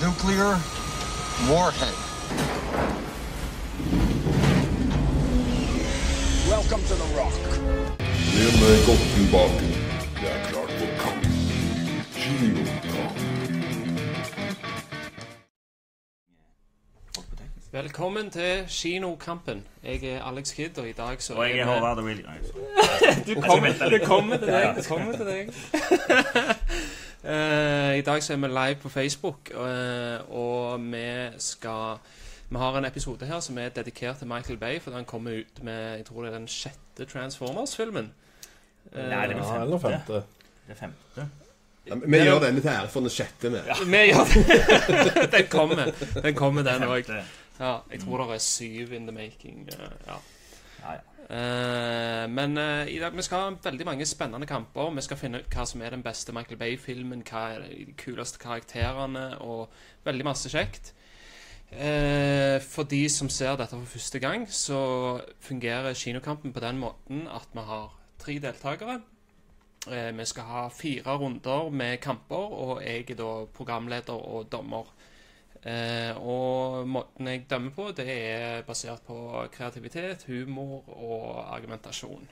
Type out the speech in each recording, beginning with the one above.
nuclear warhead. Welcome to the Rock. Det med godt tilbake. Det er klart for kamp. Kinokamp. Velkommen til Kinokampen. Jeg er Alex Kidd, og i dag så Og jeg er Håvard. Nei, Du kommer, det kommer til deg. Det kommer til deg. Eh, I dag så er vi live på Facebook, eh, og vi skal Vi har en episode her som er dedikert til Michael Bay, for den kommer ut med Jeg tror det er den sjette Transformers-filmen. Eh, Nei, det er Ja, eller femte. femte. Det er femte. Vi gjør denne til ære for den sjette Ja, Vi gjør det. Den kommer. Den kommer, den òg. Ja, jeg tror det er syv in the making. eh, ja. Ja, ja. Eh, men eh, i dag vi skal ha veldig mange spennende kamper. Vi skal finne ut hva som er den beste Michael Bay-filmen, hva er de kuleste karakterene, og veldig masse kjekt. Eh, for de som ser dette for første gang, så fungerer kinokampen på den måten at vi har tre deltakere. Vi skal ha fire runder med kamper, og jeg er da programleder og dommer. Eh, og måten jeg dømmer på, det er basert på kreativitet, humor og argumentasjon.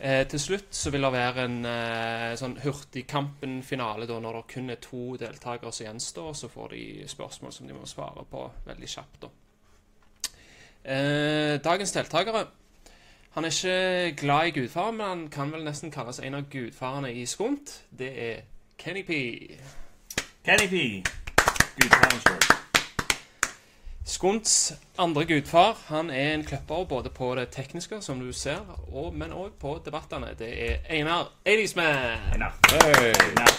Eh, til slutt så vil det være en eh, sånn Hurtigkampen-finale, da når det kun er to deltakere som gjenstår. Så får de spørsmål som de må svare på veldig kjapt, da. Eh, dagens deltakere Han er ikke glad i gudfar, men han kan vel nesten kalles en av gudfarene i Skunt. Det er Kenny P. Kenny P. Gudfaren sjøl. Skunts andre gudfar han er en kløpper både på det tekniske, som du ser, og, men òg på debattene. Det er Einar Eidisman. Einar. Hey. Einar.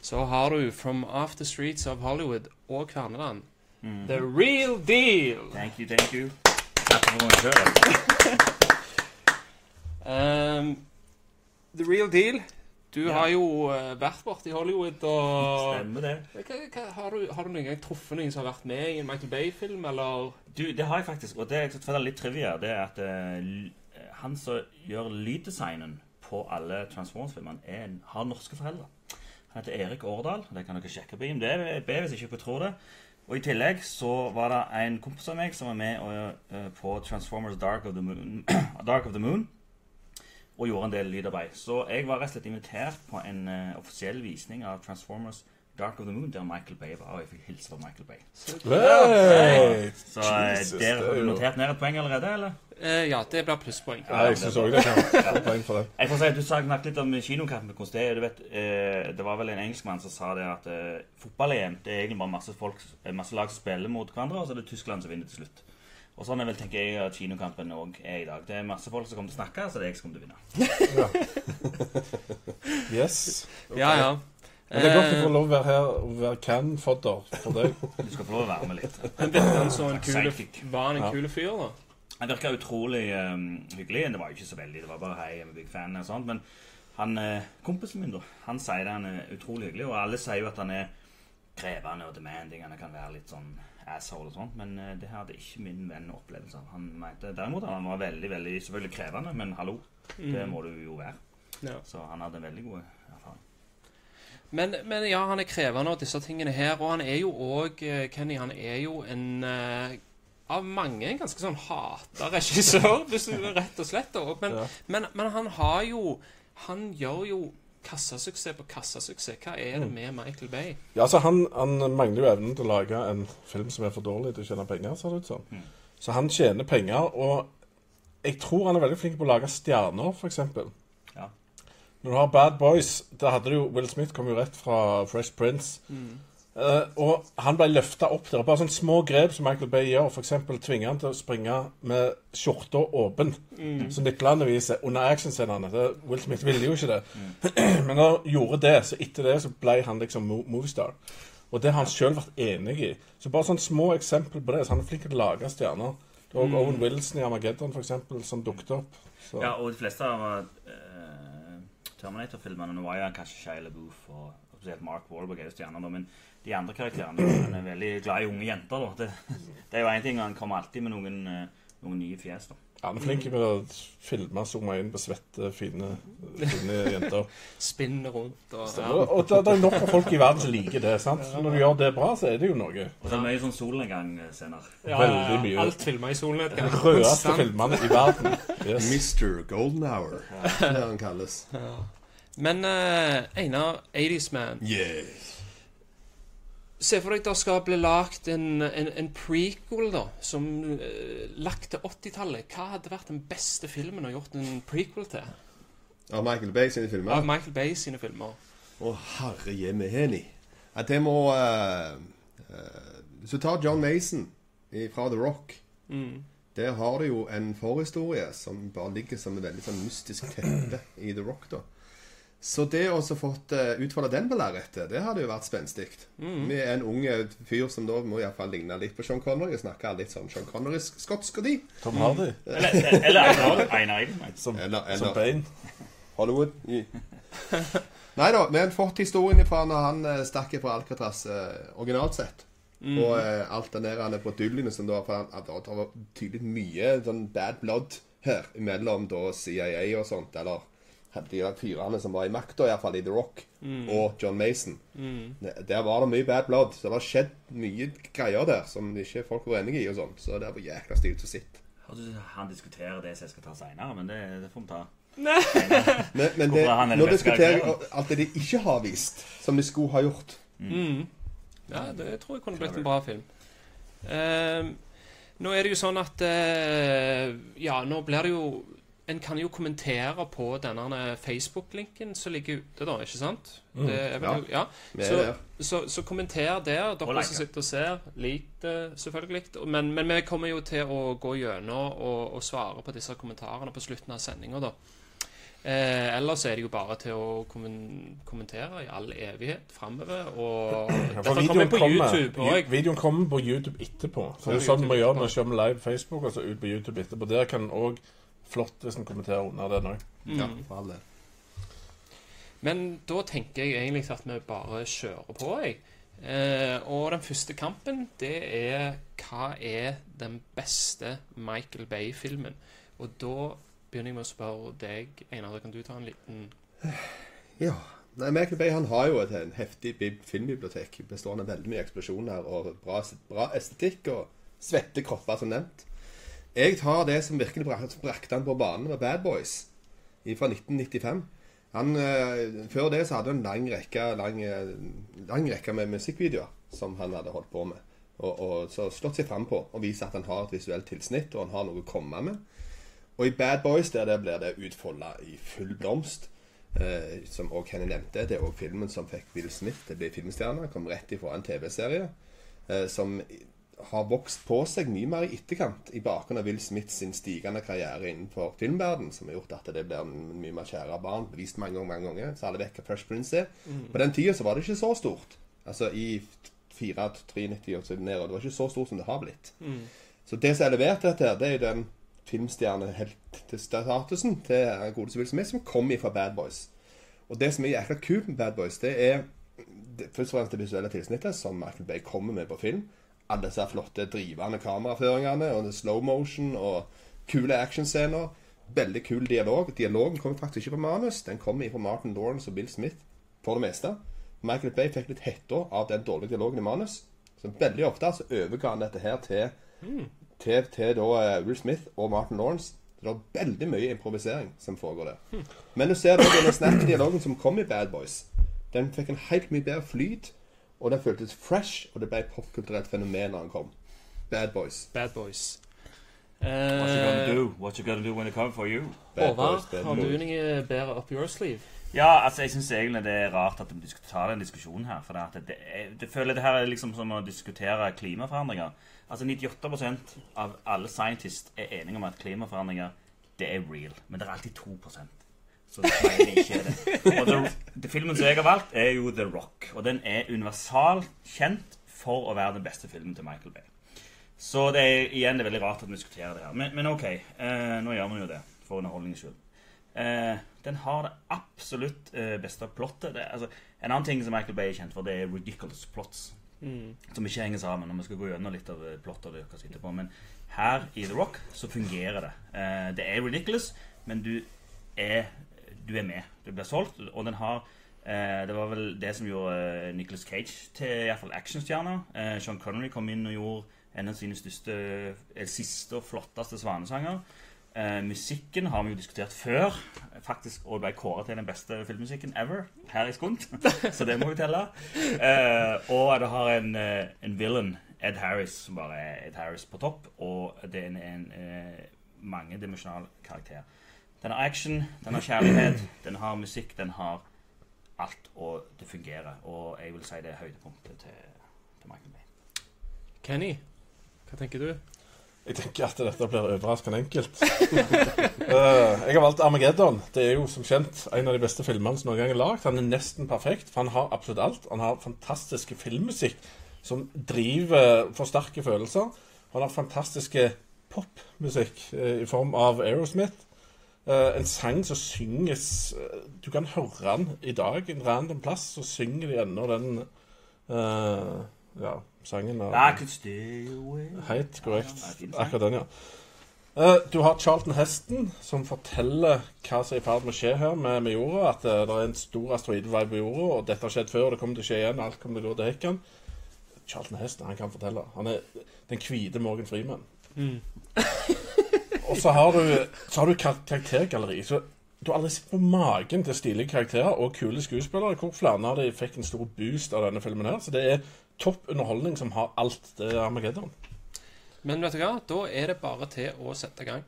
Så har du From Off the Streets of Hollywood og Kverneland. The real deal. Thank you, thank you. Takk for meg sjøl. Um, the real deal. Du Ja. har jo uh, vært borte i Hollywood og Stemmer det. hva, hva, har, du, har du noen gang truffet noen som har vært med i en Michael Bay-film, eller? Du, det har jeg faktisk. Og det jeg skal litt trivia, det er at uh, han som gjør lyddesignen på alle Transformers-filmene, er har norske foreldre. Han heter Erik Årdal. Det kan dere sjekke på IMDb hvis ikke dere tror det. Og I tillegg så var det en kompis av meg som var med og, uh, på Transformers Dark of the Moon, Dark of the Moon og gjorde en del lydarbeid. Så jeg var rett og slett invitert på en uh, offisiell visning av Transformers Dark of the Moon, der Michael Bay var. Og jeg fikk hilse på Michael Bay. Hey. Så eh, Jesus, der har er du notert ned et poeng allerede, eller? Uh, ja, det blir plusspoeng. Ja, jeg syns òg det kan få poeng for det. Jeg får si at Du snakket litt om kinokampen. hvordan Det er. Du vet, uh, det var vel en engelskmann som sa det at uh, fotball-EM det er egentlig bare masse, folk, masse lag som spiller mot hverandre, og så er det Tyskland som vinner til slutt. Og sånn er vel, tenker jeg at kinokampen òg er i dag. Det er masse folk som kommer til å snakke, så det er jeg som kommer til å vinne. Yes. Ja, ja. Men det er godt å få lov å være her og være can-fodder for deg. Du skal få lov å være med litt. Men virker han så en kule, var han en Ja. kule fyr, da? Han virka utrolig um, hyggelig. Det var jo ikke så veldig, det var bare hei, jeg er big fan og sånt. Men han, eh, kompisen min, da, han sier det han er utrolig hyggelig. Og alle sier jo at han er krevende og demanding. Han kan være litt sånn asshole og sånt. Men det det hadde ikke min venn opplevelse av. Han mente derimot han var veldig, veldig selvfølgelig krevende, men hallo, det må du jo være. Ja. Så han hadde en veldig god erfaring. Men, men ja, han er krevende og disse tingene her. Og han er jo òg Kenny, han er jo en eh, av mange en ganske sånn hata regissør, rett og slett. og Men, Ja. men, men han har jo Han gjør jo kassasuksess på kassasuksess. Hva er Mm. det med Michael Bay? Ja, altså han, han mangler jo evnen til å lage en film som er for dårlig til å tjene penger, ser det ut som. Så han tjener penger, og jeg tror han er veldig flink på å lage stjerner, f.eks. Ja. Når du har Bad Boys, da hadde du jo Will Smith kom jo rett fra Fresh Prince. Eh, og han ble løfta opp der. Bare sånne små grep som Michael Bay gjør. F.eks. tvinger han til å springe med skjorta åpen, som niplene viser, under actionscenene. Will Smith ville jo ikke det. Men når han gjorde det, så etter det så ble han liksom mo moviestar. Og det har han sjøl vært enig i. Så bare sånne små eksempler på det. Så han er flink til å lage stjerner. Det var mm. Owen Wilson i Armageddon, for eksempel, som dukket opp. Så. Ja, og de fleste av uh, Terminator-filmene Nå var jo kanskje Shia LaBeouf og spesielt Mark Wahlberg er jo stjerner, men de andre karakterene. Han er veldig glad i unge jenter. da. Det, det er jo én ting, han kommer alltid med noen, eh, noen nye fjes. da. Han er flink med å filme og zoome inn på svette, fine, fine jenter. Spinne rundt og ja. Og, det, det er nok av folk i verden som liker det. sant? Så når du gjør det bra, så er det jo noe. Og så er det mye sånn solnedgang-scener. Ja, Veldig mye. Alt filma i solnedgang. De rødeste filmene i verden. Yes. Mr. Golden Hour, det er det han kalles. Men uh, Einar, 80's Man Yes. Se for deg det skal bli lagt en, en, en prequel, da, som uh, lagt til 80-tallet. Hva hadde vært den beste filmen å gjort en prequel til? Av Michael Bay sine filmer? Av. Michael Bay sine filmer. Å, herre jemeheni. At det må uh, uh, Hvis du tar John Mason fra The Rock Der har du jo en forhistorie som bare ligger som et veldig sånn mystisk teppe i The Rock. da Så det å så fått uh, utfolde den på lerretet, det hadde jo vært spenstig. Med en ung fyr som da må iallfall ligne litt på Sean Connery. Snakke litt sånn Sean Connery-skotsk og de. Tom Hardy Eller, eller Einar- Einar Eidem. som, Eller- eller- som Bane. Hollywood. Nei da, vi har fått historien fra når han eh, stakk fra Alcatraz eh, originalt sett. Og eh, alt det der han er brodyllene som da for han, at Det var tydelig mye sånn bad blood her imellom da CIA og sånt, eller de fyrene som var i makta, iallfall i The Rock, og John Mason. Der- Der var det mye bad blood, så det har skjedd mye greier der som ikke folk var enige i, og sånn. Så det var jækla stilt å sitte. Han diskuterer det som jeg skal ta seinere, men det, det får vi ta. Men, men det, nå diskuterer jeg alt det de ikke har vist, som de skulle ha gjort. Ja, det tror jeg kunne blitt en bra film. Ehm, nå er det jo sånn at uh, Ja, nå blir det jo En kan jo kommentere på denne Facebook-linken som ligger ute, da, ikke sant? Det er vel, ja. Er Så, så, så kommenter der, dere like som sitter og ser. Lik det, selvfølgelig. Men, men vi kommer jo til å gå gjennom og, og svare på disse kommentarene på slutten av sendinga, da. Eh, ellers er det jo bare til å kommentere i all evighet framover. Og Ja, dette kommer på kommer, YouTube òg. videoen kommer på YouTube etterpå. Så det er sånn vi gjør når vi kjører live Facebook, og så ut på YouTube etterpå. Der kan òg flott hvis en kommenterer under den òg. Ja, for all del. Men da tenker jeg egentlig at vi bare kjører på, jeg. Eh, og den første kampen, det er hva er den beste Michael Bay-filmen? Og da begynner jeg med å spørre deg, Einar. Kan du ta en liten Ja. Nei, Michael Bay han har jo et en heftig bib- filmbibliotek bestående av veldig mye eksplosjoner og bra, bra estetikk og svette kropper, som nevnt. Jeg tar det som virkelig brak- brakte han på banen, med Bad Boys fra 1995. Han, eh, før det så hadde han en lang rekke, lang, eh, lang rekke med musikkvideoer som han hadde holdt på med. Og, og så slått seg fram på og vist at han har et visuelt tilsnitt, og han har noe å komme med. Og i Bad Boys der, der blir det utfolda i full blomst. Eh, som også Kenny nevnte, det er også filmen som fikk Will Smith til å bli filmstjerne. Kom rett ifra en TV-serie eh, som har vokst på seg mye mer i etterkant, i bakgrunn av Will Smith sin stigende karriere innenfor filmverden, som har gjort at det blir en mye mer kjære barn, Bevist mange ganger, mange ganger. Så alle vet hva Fresh Prince er. På den tida så var det ikke så stort. Altså i 4-93 og så nedover. Det var ikke så stort som det har blitt. Så det som er levert dette her, det er jo den filmstjernestatusen til godeste Will Smith som kom ifra Bad Boys. Og det som er jækla kult med Bad Boys, det er først og fremst det visuelle tilsnittet som Michael Bay kommer med på film. Alle disse flotte drivende kameraføringene og slow motion og kule actionscener. Veldig kul dialog. Dialogen kommer faktisk ikke fra manus. Den kommer fra Martin Lawrence og Bill Smith for det meste. Michael Bay fikk litt hetta av den dårlige dialogen i manus. Så veldig ofte så overga han dette her til til, til da eh, Will Smith og Martin Lawrence. Det er veldig mye improvisering som foregår der. Men du ser da den snakke dialogen som kom i Bad Boys. Den fikk en helt mye bedre flyt, og den føltes fresh, og det ble et popkulturelt fenomen når han kom. Bad Boys. Bad Boys? What you gonna Eh, do? What you gonna do when they come for you? Håvard, har du Boys. noe bedre up your sleeve? Ja, altså jeg syns egentlig det er rart at vi skal ta den diskusjonen her. For det, at det, det føler det her er liksom som å diskutere klimaforandringer. Altså 98% av alle scientists er enige om at klimaforandringer det er real. Men det er alltid 2 så det mener de ikke er det. Og the, the filmen som jeg har valgt, er jo The Rock. Og den er universalt kjent for å være den beste filmen til Michael Bay. Så det er igjen det er veldig rart at vi diskuterer det her. Men, men OK, eh, nå gjør vi jo det for underholdningens skyld. Eh, Den har det absolutt eh, beste plottet. Det, altså, en annen ting som Michael Bay er kjent for, det er ridiculous plots. Som ikke henger sammen. Og vi skal gå gjennom litt av eh, plottet deres etterpå. Men her i The Rock så fungerer det. Eh, det er ridiculous, men du er, du er med. Du blir solgt, og den har eh, Det var vel det som gjorde Nicholas Nicolas Cage til i hvert fall actionstjerne. Eh, Sean Connery kom inn og gjorde en av sine største, eh, siste og flotteste svanesanger. Eh, musikken har vi jo diskutert før, faktisk, og ble kåret til den beste filmmusikken ever her i Skunt. Så det må vi telle. Eh, og det har en, eh, en villain, Ed Harris, som bare er Ed Harris på topp. Og det er en, en eh, mangedimensjonal karakter. Den har action, den har kjærlighet, den har musikk, den har alt, og det fungerer. Og jeg vil si det er høydepunktet til, til Michael Bay. Kenny, hva tenker du? Jeg tenker at dette blir overraskende enkelt. uh, jeg har valgt Armageddon. Det er jo som kjent en av de beste filmene som noen gang er lagd. Han er nesten perfekt, for han har absolutt alt. Han har fantastiske filmmusikk som driver for sterke følelser. Han har fantastiske popmusikk uh, i form av Aerosmith. Eh, en sang som synges eh, Du kan høre den i dag en random plass, så synger de ennå den uh, ja, sangen av I could stay away. Helt korrekt. Akkurat den, ja. Uh, Du har Charlton Heston, som forteller hva som er i ferd med å skje her med, med jorda. At det er en stor asteroidevei på jorda, og dette har skjedd før, og det kommer til å skje igjen. Alt kommer til å gå til hekken. Charlton Heston, han kan fortelle. Han er den hvite Morgan Freeman. og så har du, så har du karaktergalleri. Så du har aldri sett på magen til stilige karakterer og kule skuespillere. Hvor flere av de fikk en stor boost av denne filmen her. Så det er topp underholdning som har alt. Det Armageddon. Men vet du hva? Da er det bare til å sette i gang.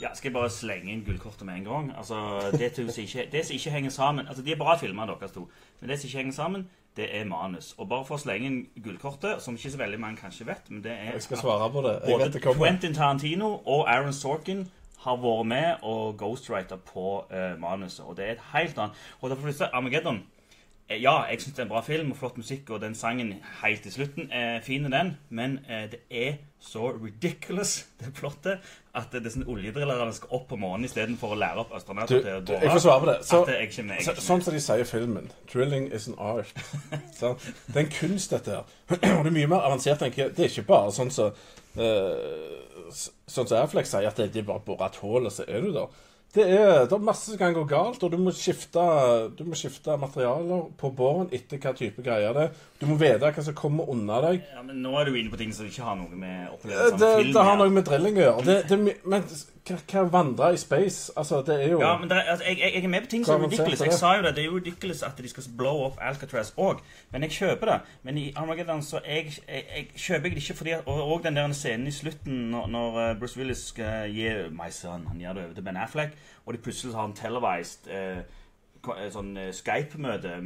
Ja, Skal jeg bare slenge inn gullkortet med en gang? Altså, Det, som ikke, det som ikke henger sammen Altså, De er bra filmer, deres to. Men det som ikke henger sammen, det er manus. Og bare for å slenge inn gullkortet, som ikke så veldig mange kanskje vet men det er Jeg skal svare på det. Jeg vet det kommer. Quentin Tarantino og Aaron Sorkin har vært med og ghostwriter på uh, manuset. Og det er et helt annet Og derfor vil jeg si Armageddon Ja, jeg syns det er en bra film og flott musikk, og den sangen helt til slutten er fin, den, men eh, det er så ridiculous, det plottet, at det er sånn oljedrillerne skal opp på månen istedenfor å lære opp astronauter til å bore. jeg får svare på det. Så, jeg ikke med, jeg så, sånn som de sier i filmen Drilling is an art. Så, det er en kunst, dette her. Det er mye mer avansert. jeg. Det er ikke bare sånn som så, uh, Sånn som Affleck sier, at det, er bare borer bore et hull, og så er du der. Det er, det er masse som kan gå galt, og du må skifte, du må skifte materialer på båren etter hva type greier det er. Du må vite hva som kommer unna deg. Ja, men nå er du inne på ting som ikke har noe med opplevelse opplevelsen Det, av film det har noe med drilling å gjøre. Det, det, men hva vandre i space? Altså, det er jo Ja, men det er, altså, jeg, jeg er med på ting som er ridiculous. Jeg sa jo det, det er jo ridiculous at de skal blow off Alcatraz òg. Men jeg kjøper det. Men i Armageddon så jeg, jeg, jeg kjøper jeg det ikke fordi Og, og den der scenen i slutten når, når eh, Bruce Willis skal gi My son, han gir det over til Ben Affleck, og de plutselig har en televised eh, sånn eh, Skype-møte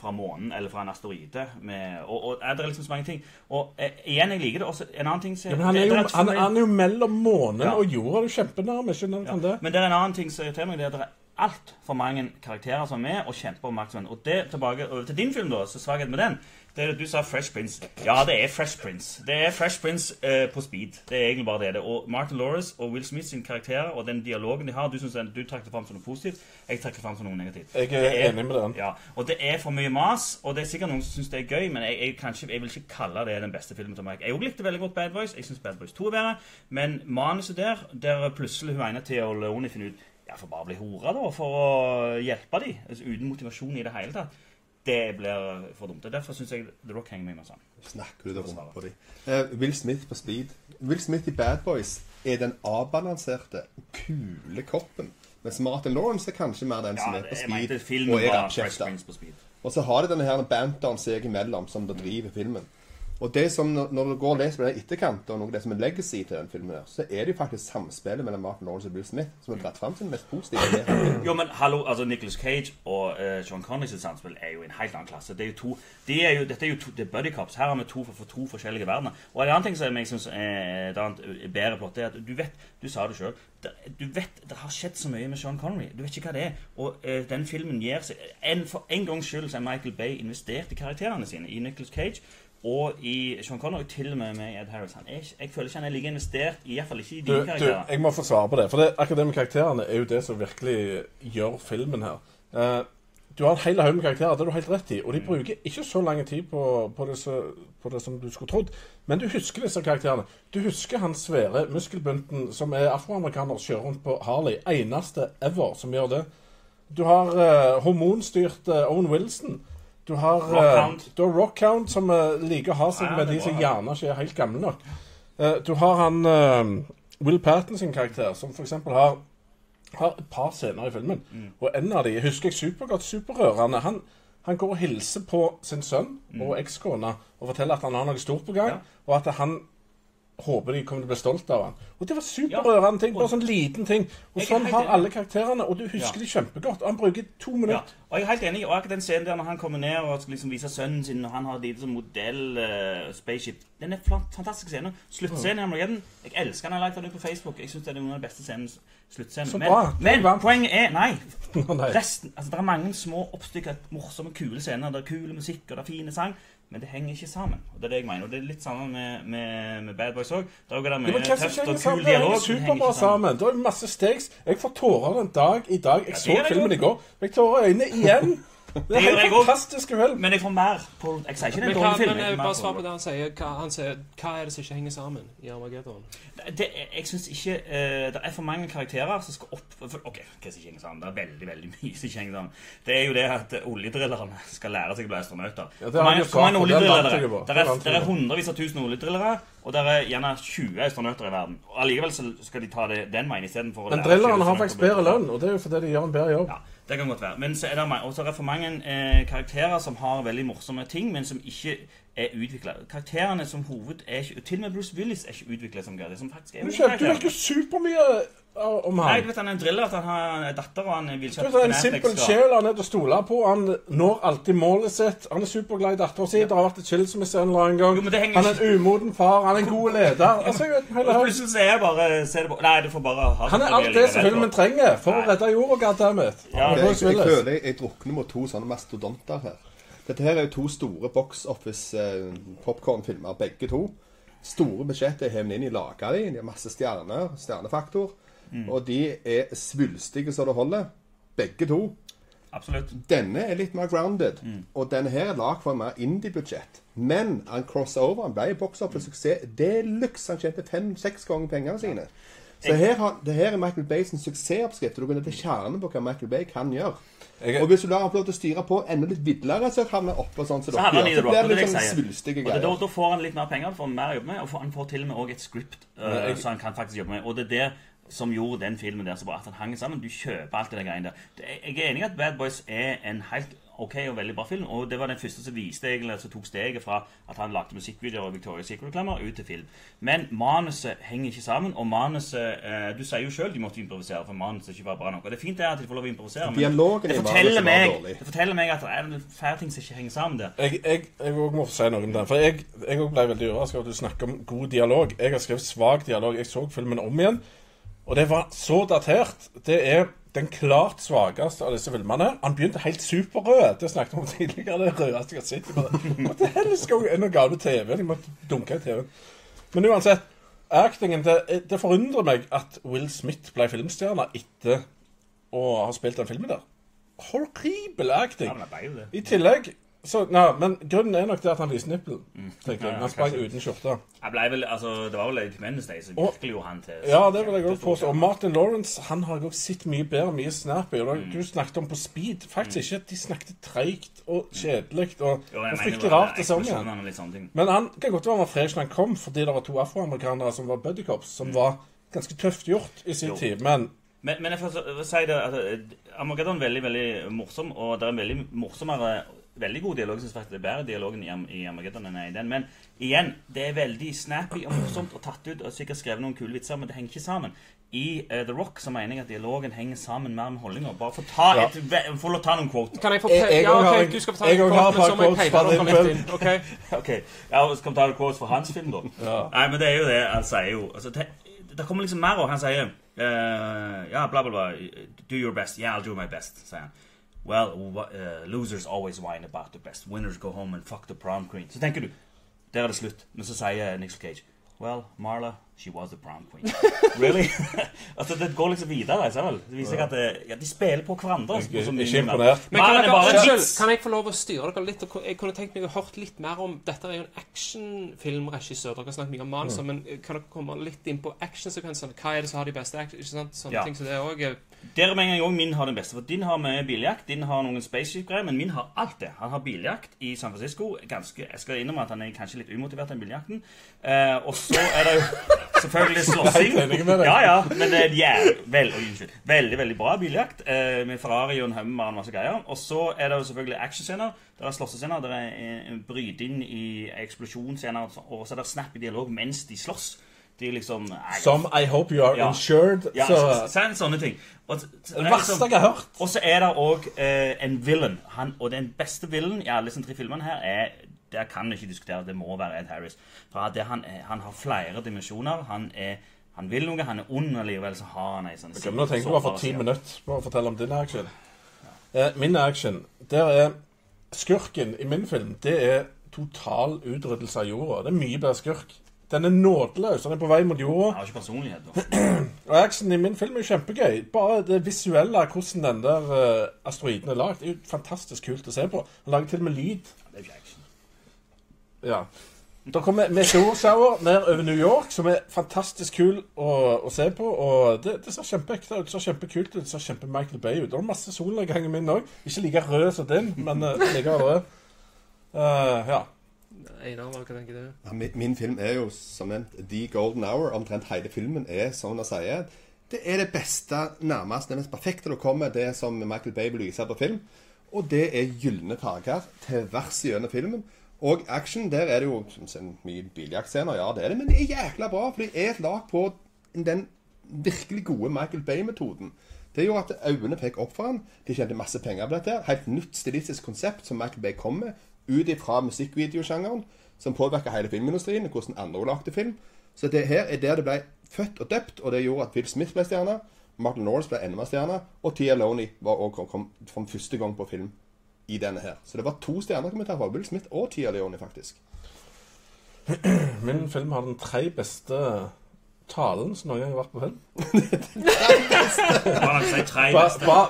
fra månen eller fra en asteroide. Med, og, og eh, det er liksom så mange ting. Og eh, igjen, jeg liker det. Også en annen ting som Ja, men han er, jo, et han, han er jo mellom månen Ja. og jorda. Du er kjempenærme. Skjønner du ja. det? Men det er en annen ting som irriterer meg. Det er at er altfor mange karakterer som er med, og kjemper om maktsmenn. Og det tilbake over til din film, da, så svakheten med den, det er at du sa Fresh Prince. Ja, det er Fresh Prince. Det er Fresh Prince eh, på speed. Det er egentlig bare det. det. Og Martin Lawrence og Will Smith sin karakterer og den dialogen de har, du, synes, du trekker det fram som noe positivt, jeg trekker det fram som noe negativt. Jeg er er, enig med den. Ja, og det er for mye mas, og det er sikkert noen som syns det er gøy, men jeg, jeg, kanskje, jeg vil ikke kalle det den beste filmen til meg. Jeg likte veldig godt Bad Boys. Jeg syns Bad Boys 2 er bedre, men manuset der, der plutselig hun ene til Leone finner ut ja, får bare bli hora, da, for å hjelpe dem, altså, uten motivasjon i det hele tatt. Det blir for dumt. og Derfor syns jeg The Rock henger meg med sammen. Snakker du da rundt på dem? Uh, Will Smith på speed. Will Smith i Bad Boys er den avbalanserte, kule koppen. Mens Martin Lawrence er kanskje mer den som er på speed og er rappkjefta. På speed. Og så har de denne her banteren seg imellom som det driver filmen. Og det som, når du går og leser på det i etterkant, og noe av det som er legacy til den filmen, her, så er det jo faktisk samspillet mellom Martin Lawrence og Bill Smith som er dratt fram til den mest positive. Jo, men hallo, altså Nicolas Cage og uh, Sean Connery sitt samspill er jo i en helt annen klasse. Det er jo to, de er jo, dette er jo to, det er buddy cops. Her har vi to for, for to forskjellige verdener. Og en annen ting som jeg synes er et annet eh, bedre plott, er at du vet Du sa det sjøl. Du vet det har skjedd så mye med Sean Connery. Du vet ikke hva det er. Og uh, den filmen gir seg en, For en gangs skyld så er Michael Bay investert i karakterene sine. I Nicolas Cage og i Sean Connery, til og med med Ed Harris. Han ikke- jeg føler ikke han er like investert, i hvert fall ikke i dine karakterer. du, jeg må få svare på det. For det, akkurat det med karakterene er jo det som virkelig gjør filmen her. Uh, du har en hel haug med karakterer, det er du helt rett i. Og de bruker ikke så lang tid på, på, det, på det som du skulle trodd. Men du husker disse karakterene. Du husker han svære muskelbunten som er afroamerikaner kjører rundt på Harley. Eneste ever som gjør det. Du har uh, hormonstyrte eh, Owen Wilson. Du har, eh, Rockhound. du har Rockhound, som uh, liker å ha seg med de som gjerne ikke er helt gamle nok. Uh, du har han eh, Will Patton sin karakter, som f.eks. har har et par scener i filmen. Mm. Og en av de husker jeg supergodt. Superrørende. Han, han går og hilser på sin sønn og ekskona og forteller at han har noe stort på gang, Mm. Ja. og at han håper de kommer til å bli stolt av han. Og det var superrørende ting. Bare sånn liten ting. Og sånn har alle karakterene, og du husker Ja. de kjempegodt. Han bruker to Ja, minutter. og jeg er helt enig. Og akkurat den scenen der når han kommer ned og skal liksom vise sønnen sin, og han har det som modell spaceship Den er fantastisk scene. Sluttscenen i Armageddon Jeg elsker den. Jeg har lagt den ut på Facebook. Jeg synes det er noen av de beste scenene. Sluttscenen. Så Men, bra. Men poenget er Nei. Resten Altså, det er mange små oppstykker, morsomme, kule scener. Det er kule musikk, og det er fine sang. Men det henger ikke sammen. Og Det er det jeg mener. Og det er litt sammen med, med, med Bad Boys òg. Det er mye Ja, tøft og kul dialog. det henger superbra sammen. Det er masse stakes. Jeg får tårer en dag i dag. Jeg så filmen i går. Jeg tårer øynene igjen. Det er gjør jeg òg. Men jeg får mer på Jeg sier ikke det er en dårlig film. men jeg får eh, bare svar på det han sier. Hva, han sier. hva er det som ikke henger sammen i Armageddon? det, jeg syns ikke uh, Det er for mange karakterer som skal opp for, OK, hva som ikke henger sammen? Det er veldig veldig mye som ikke henger sammen. Det er jo det at oljedrillerne skal lære seg å bli astronauter. Ja, det mange, mange er det? er, hundrevis av tusen oljedrillere, og det er gjerne 20 astronauter i verden. Og Allikevel så skal de ta det den veien istedenfor å Men lære 20 drillerne har faktisk bedre lønn, og det er jo fordi de gjør en bedre jobb. Ja, det kan godt være. Men så er det, også er det for mange eh, karakterer som har veldig morsomme ting, men som ikke er utvikla. Karakterene som hoved er ikke Til og med Bruce Willis er ikke utvikla som Gerd. Er Du kjøpte jo ikke supermye av- han? Nei, du vet han er en driller, at han har en datter og han vil kjøpe vet, han er en simpel sjel, han er til å stole på. Han når alltid målet sitt. Han er superglad i dattera si. Det har vært et skilsmisse en eller annen gang. Jo, henger Han er en umoden far. Han er en god leder. Altså, jeg vet, hele plutselig så er jeg bare ser det på. Nei, du får bare ha Han er alt det som filmen trenger for å redde jorda, goddammit. Ja, Jeg, Bruce jeg, føler jeg, jeg drukner mot to sånne mastodonter her. Dette her er jo to store box office eh, begge to. Store budsjett er hevet inn i laga de. De har masse stjerner, stjernefaktor. Og de er svulstige så det holder. Begge to. Absolutt. Denne er litt mer grounded, og denne her er lagd for en mer indie-budsjett. Men han crossover, han ble box for suksess. de luxe. Han tjente fem-seks ganger pengene sine. Så her, har, det her er Michael Bays suksessoppskrift. og Du går ned til kjernen på hva Michael Bay kan gjøre. Jeg- Og hvis du lar han få lov til å styre på enda litt vidlere, så havner han oppå sånn som Så havner han Så det blir det det er litt sånn svulstige da, greier. da får han litt mer penger, får mer å jobbe med, og får- han får til og med også et script uh, jeg- som han kan faktisk jobbe med. Og det er det som gjorde den filmen der så bra, at han hang sammen. Du kjøper alt det greiene der. Jeg er enig i at Bad Boys er en helt ok og veldig bra film, og det var den første som viste egentlig, som tok steget fra at han lagde musikkvideoer og Victoria's Secret-reklamer ut til film. Men manuset henger ikke sammen, og manuset eh, Du sier jo sjøl de måtte improvisere, for manuset ikke var bra nok. Og det er fint det at de får lov å improvisere, men Dialogen det forteller, meg, det forteller meg at det er fæle ting som ikke henger sammen der. Jeg, jeg, jeg må si noe om det. For jeg, jeg ble veldig overrasket over at du snakker om god dialog. Jeg har skrevet svak dialog. Jeg så filmen om igjen, og det var så datert. Det er den klart svakeste av disse filmene. Han begynte helt superrød. Det snakket vi om tidligere. Det rødeste jeg har sett. Hva til helsike er? Noe galt med TV-en? De må dunke i TV-en. Men uansett, actingen det, det forundrer meg at Will Smith ble filmstjerne etter å ha spilt den filmen der. Horribel acting. Ja. I tillegg så, nei, Men grunnen er nok det at han viser nippelen. tenker jeg. ja, Han sprang uten skjorte. Altså, det var vel Independence Day som virkelig gjorde han til Ja, det vil jeg også påstå. Og Martin Lawrence han har jeg også sett mye bedre, mye snappy. Og Mm. Du snakket om på speed. Faktisk ikke. De snakket treigt og kjedelig og, Jo, og fryktelig rart samme igjen. Men han kan godt være han var fresh når han kom, fordi det var to afroamerikanere som var buddycops, som var ganske tøft gjort i sin Mm. Jo. tid. Men Men, men jeg får si det at eh, Armageddon er veldig veldig morsom, og det er en veldig morsommere Veldig god dialog. Jeg synes faktisk det er bedre dialogen i, i Armageddon enn i den. Men igjen, det er veldig snappy og morsomt og tatt ut og sikkert skrevet noen kule vitser, men det henger ikke sammen. I uh, The Rock så mener jeg at dialogen henger sammen mer med holdninger. Bare få ta Ja. å ta noen kvoter Kan jeg få Jeg- jeg Ja, har ok, du skal få ta jeg en også har quote, men så må jeg peile noen litt inn. Ok? Ok, ja, Skal vi ta noen quotes fra hans film, da? Ja. Nei, men det er jo det han sier jo. Altså, det, det kommer liksom mer, av. han sier uh, Ja, bla, bla, bla. Do your best. Yeah, I'll do my best, sier han. Well, eh, losers always whine about the best. Winners go home and fuck the prom queen. Så tenker du Der er det slutt. Men så sier Nixel Cage Well, Marla, she was the prom queen. really? altså, Det går liksom videre. Ikke vel? Det viser seg at ja, de spiller på hverandre. Jeg er så ikke imponert. Men kan, dere, jeg få lov å styre dere litt? Jeg kunne tenkt meg å hørt litt mer om Dette er jo en actionfilmregissør. Dere har snakket mye om manuser, men kan dere komme litt inn på actionsekvensene? Hva er det som har de beste action... Ikke sant? Sånne Ja. ting som det òg. Der med en gang min har den beste. For din har med biljakt, din har noen spaceship-greier, men min har alt det. Han har biljakt i San Francisco. Ganske, jeg skal innrømme at han er kanskje litt umotivert, den biljakten. Eh, og så er det jo selvfølgelig slåssing. Ja, ja, men det er jæv- vel, unnskyld. veldig veldig bra biljakt. Eh, med Ferrari og en Hummer og masse greier. Og så er det jo selvfølgelig actionscener. Der er slåssescener. der er bryting i eksplosjonsscener. og Og så er det snap i dialog mens de slåss. De liksom nei, Som I hope you are Ja. insured. ja, så så, så, sånne ting. Og, Det er verste liksom- jeg har hørt. og så er det òg eh, en villain. Han, og den beste villain i alle disse tre filmene her er Der kan vi ikke diskutere. Det må være Ed Harris. For det, han, er- han har flere dimensjoner. Han, han vil noe, han er ond, og likevel så har han ei sånn okay, Nå tenker jeg bare for ti minutter på å fortelle om din action. Eh, min action, der er Skurken i min film, det er total utryddelse av jorda. Det er mye bedre skurk. Den er nådeløs. Den er på vei mot jorda. Jeg har ikke personlighet. da. Og actionen i min film er jo kjempegøy. Bare det visuelle, hvordan den der uh, asteroiden er lagd, er jo fantastisk kult å se på. Han lager til og med lyd. Ja, Det er ikke action. Ja. Da kommer meteorshower ned over New York, som er fantastisk kul å, å se på. Og det, det ser kjempeekte ut. Det ser kjempekult ut. Det ser kjempe Michael Bay ut. Det var masse solnedganger i min òg. Ikke like rød som din, men uh, like rød. Uh, ja. Einar, hva tenker du? Ja, min, min film er jo som nevnt The Golden Hour. Omtrent hele filmen er sånn å si. Det er det beste, nærmest det mest perfekte du kommer, det som Michael Bay viser på film. Og det er gylne farger tvers gjennom filmen. Og action, der er det jo som mye biljaktscener, ja det er det, men det er jækla bra. For det er et lag på den virkelig gode Michael Bay-metoden. Det gjorde at øynene fikk opp for han. De tjente masse penger på dette. Helt nytt stilistisk konsept som Michael Bay kom med, ut ifra musikkvideosjangeren, som påvirka hele filmindustrien, og hvordan andre lagde film. Så det her er der det ble født og døpt, og det gjorde at Will Smith ble stjerne. Martin Norris ble enda mer stjerne, og Tia Loney var også kom, kom første gang på film i denne her. Så det var to stjerner kommet fra Will Smith og Tia Leone, faktisk. Min film har den tre beste talen som noen gang har vært på film.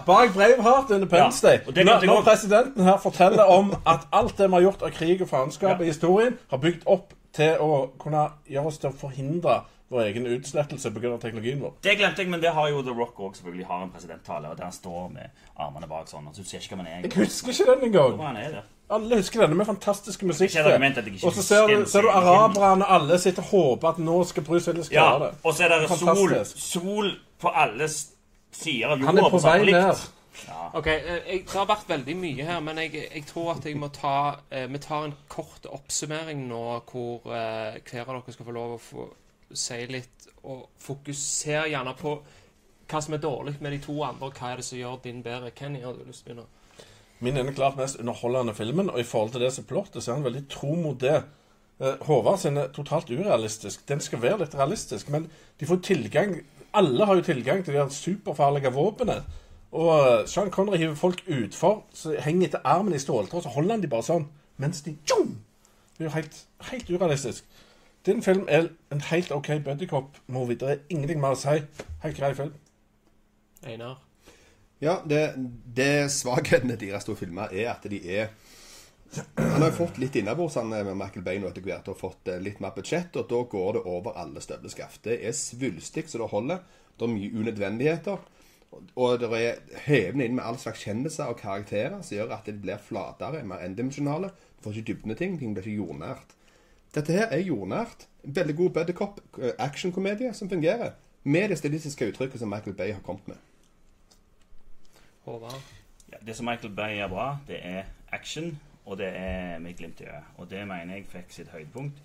Bak Braveheart under Ja, Day. og Når, presidenten her forteller om at alt det vi har gjort av krig og faenskap i historien, har bygd opp til å kunne gjøre oss til å forhindre vår egen utslettelse pga. teknologien vår. Det glemte jeg, men det har jo The Rock òg selvfølgelig. Har en presidenttale, og der han står med armene bak sånn. Så du ser ikke hva han er. Jeg husker ikke den engang. Alle husker denne med fantastisk musikk. Og så ser du, ser du araberne, alle sitter og håper at nå skal Bruce Willis Ja, klare det. og så er det sol, sol på alle sider av jorda. Han er på vei ned. ned. Ok, eh, jeg, Det har vært veldig mye her, men jeg, jeg tror at jeg må ta eh, Vi tar en kort oppsummering nå, hvor eh, hver av dere skal få lov å få si litt og fokusere gjerne på hva som er dårlig med de to andre, og hva er det som gjør din bedre. Kenny, har du lyst til å begynne? Min er klart mest underholdende filmen, og i forhold til det som plottet, så er han veldig tro mot det. Eh, Håvard sin er totalt urealistisk. Den skal være litt realistisk, men de får tilgang Alle har jo tilgang til de superfarlige våpnene. Og eh, Sean Connery hiver folk utfor, så henger etter armen i ståltråd, så holder han de bare sånn, mens de tjom! Det er jo helt, helt urealistisk. Din film er en helt OK buddycop-movie. Det er ingenting mer å si. Helt grei film. Einar? Ja, det, det svakhetene deres to filmer er at de er Han har fått litt innabords med Michael Bay nå etter hvert og fått eh, litt mer budsjett, og da går det over alle støvleskaft. Det er svulstig så det holder. Det er mye unødvendigheter. Og- det er hevende inn med all slags kjendiser og karakterer som gjør at det blir flatere, mer endimensjonale. Du får ikke dybden i ting. Ting blir ikke jordnært. Dette her er jordnært. Veldig god buddycop, eh, actionkomedie som fungerer. Med det stilistiske uttrykket som Michael Bay har kommet med. Håvard? Ja, det som Michael Bay er bra, det er action, og det er med glimt i øyet. Og det mener jeg fikk sitt høydepunkt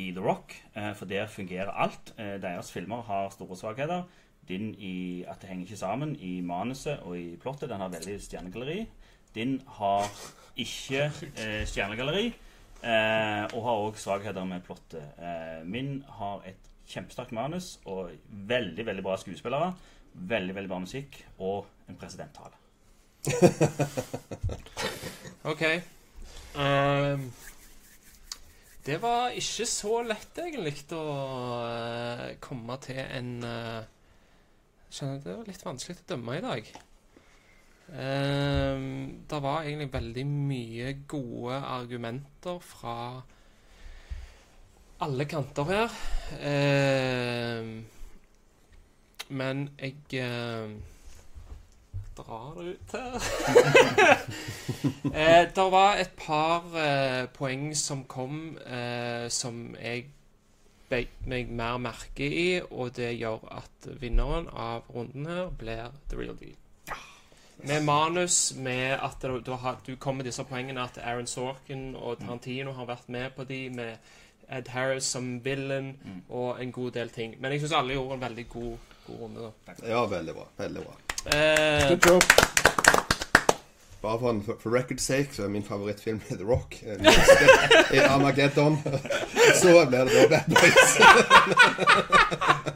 i The Rock, eh, for der fungerer alt. Eh, Deres filmer har store svakheter. Din i at det henger ikke sammen i manuset og i plottet. Den har veldig stjernegalleri. Din har ikke eh, stjernegalleri, eh, og har òg svakheter med plottet. Eh, min har et kjempesterkt manus og veldig, veldig bra skuespillere. Veldig, veldig bra musikk og en presidenttale. OK. Um, Det var ikke så lett, egentlig, å uh, komme til en uh, Skjønner Det var litt vanskelig å dømme i dag. Um, det var egentlig veldig mye gode argumenter fra alle kanter her. Um, men jeg uh, drar det ut her. eh, det var et par eh, poeng som kom eh, som jeg beit meg mer merke i, og det gjør at vinneren av runden her blir the real deal. Med manus, med at du, du, har, du kom med disse poengene at Aaron Sorkin og Tarantino har vært med på de, med Ed Harris som villain og en god del ting. Men jeg syns alle gjorde en veldig god, god runde. da. Ja, veldig bra. Veldig bra. Eh, Good job. Bare for, en- for, for record's sake så er min favorittfilm The Rock. I er Armageddon. Så blir det da Bad Boys.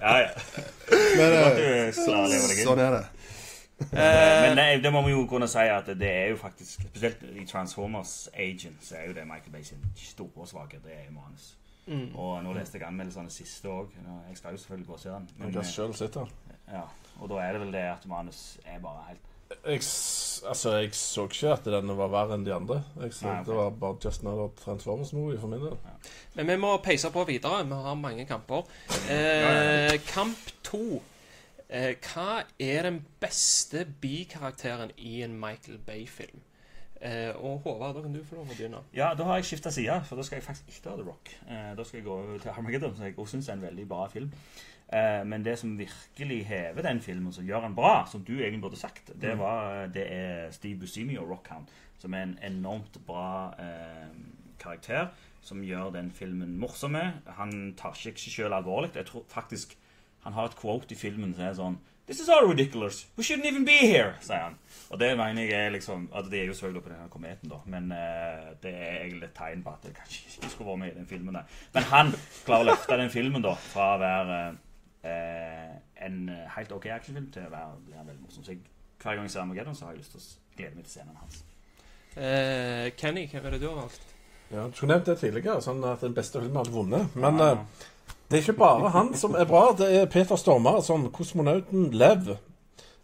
Ja, ja. Men eh, sånn er det. Men det, det må vi jo kunne si at det er jo faktisk Spesielt i Transformers Agent så er jo det Michael Bay sin store svakhet. Det er jo manus. mm. Og nå leste jeg anmeldelsene siste òg. Jeg skal jo selvfølgelig gå og se den. Jeg Men, har selv sett den. ja, og da er det vel det at manus er bare helt Jeg, altså, jeg så ikke at denne var verre enn de andre. Jeg så, Nei, okay. Det var bare Just Another Transformers-movie for min del. Men vi må peise på videre. Vi har mange kamper. Eh, kamp to. Eh, hva er den beste bikarakteren i en Michael Bay-film? Eh, og Håvard, da kan du få lov å begynne. Ja, da har jeg skifta side, for da skal jeg faktisk ikke ha The Rock. Eh, da skal jeg gå over til Armageddon, som jeg også syns er en veldig bra film. Eh, men det som virkelig hever den filmen, som gjør den bra, som du egentlig burde sagt, det, var, det er Steve Buscemi og Rockhound, som er en enormt bra eh, karakter, som gjør den filmen morsomme. Han tar seg ikke sjøl alvorlig. Jeg tror faktisk han har et quote i filmen som er sånn This is all ridiculous. We shouldn't even be here, sier han. Og det mener jeg er liksom altså Det er jo selvfølgelig på denne kometen, da, men uh, det er egentlig et tegn på at jeg kanskje ikke skulle vært med i den filmen. der. Men han klarer å løfte den filmen da fra å være eh, en helt OK actionfilm til å være bli veldig morsom. Så jeg, hver gang jeg ser Armageddon, så har jeg lyst til å glede meg til scenen hans. Eh, Kenny, hva er det du har valgt? Ja, Du skulle nevnt det tidligere, sånn at den beste filmen hadde vunnet. Men eh, det er ikke bare han som er bra. Det er Peter Stormare som kosmonauten Lev.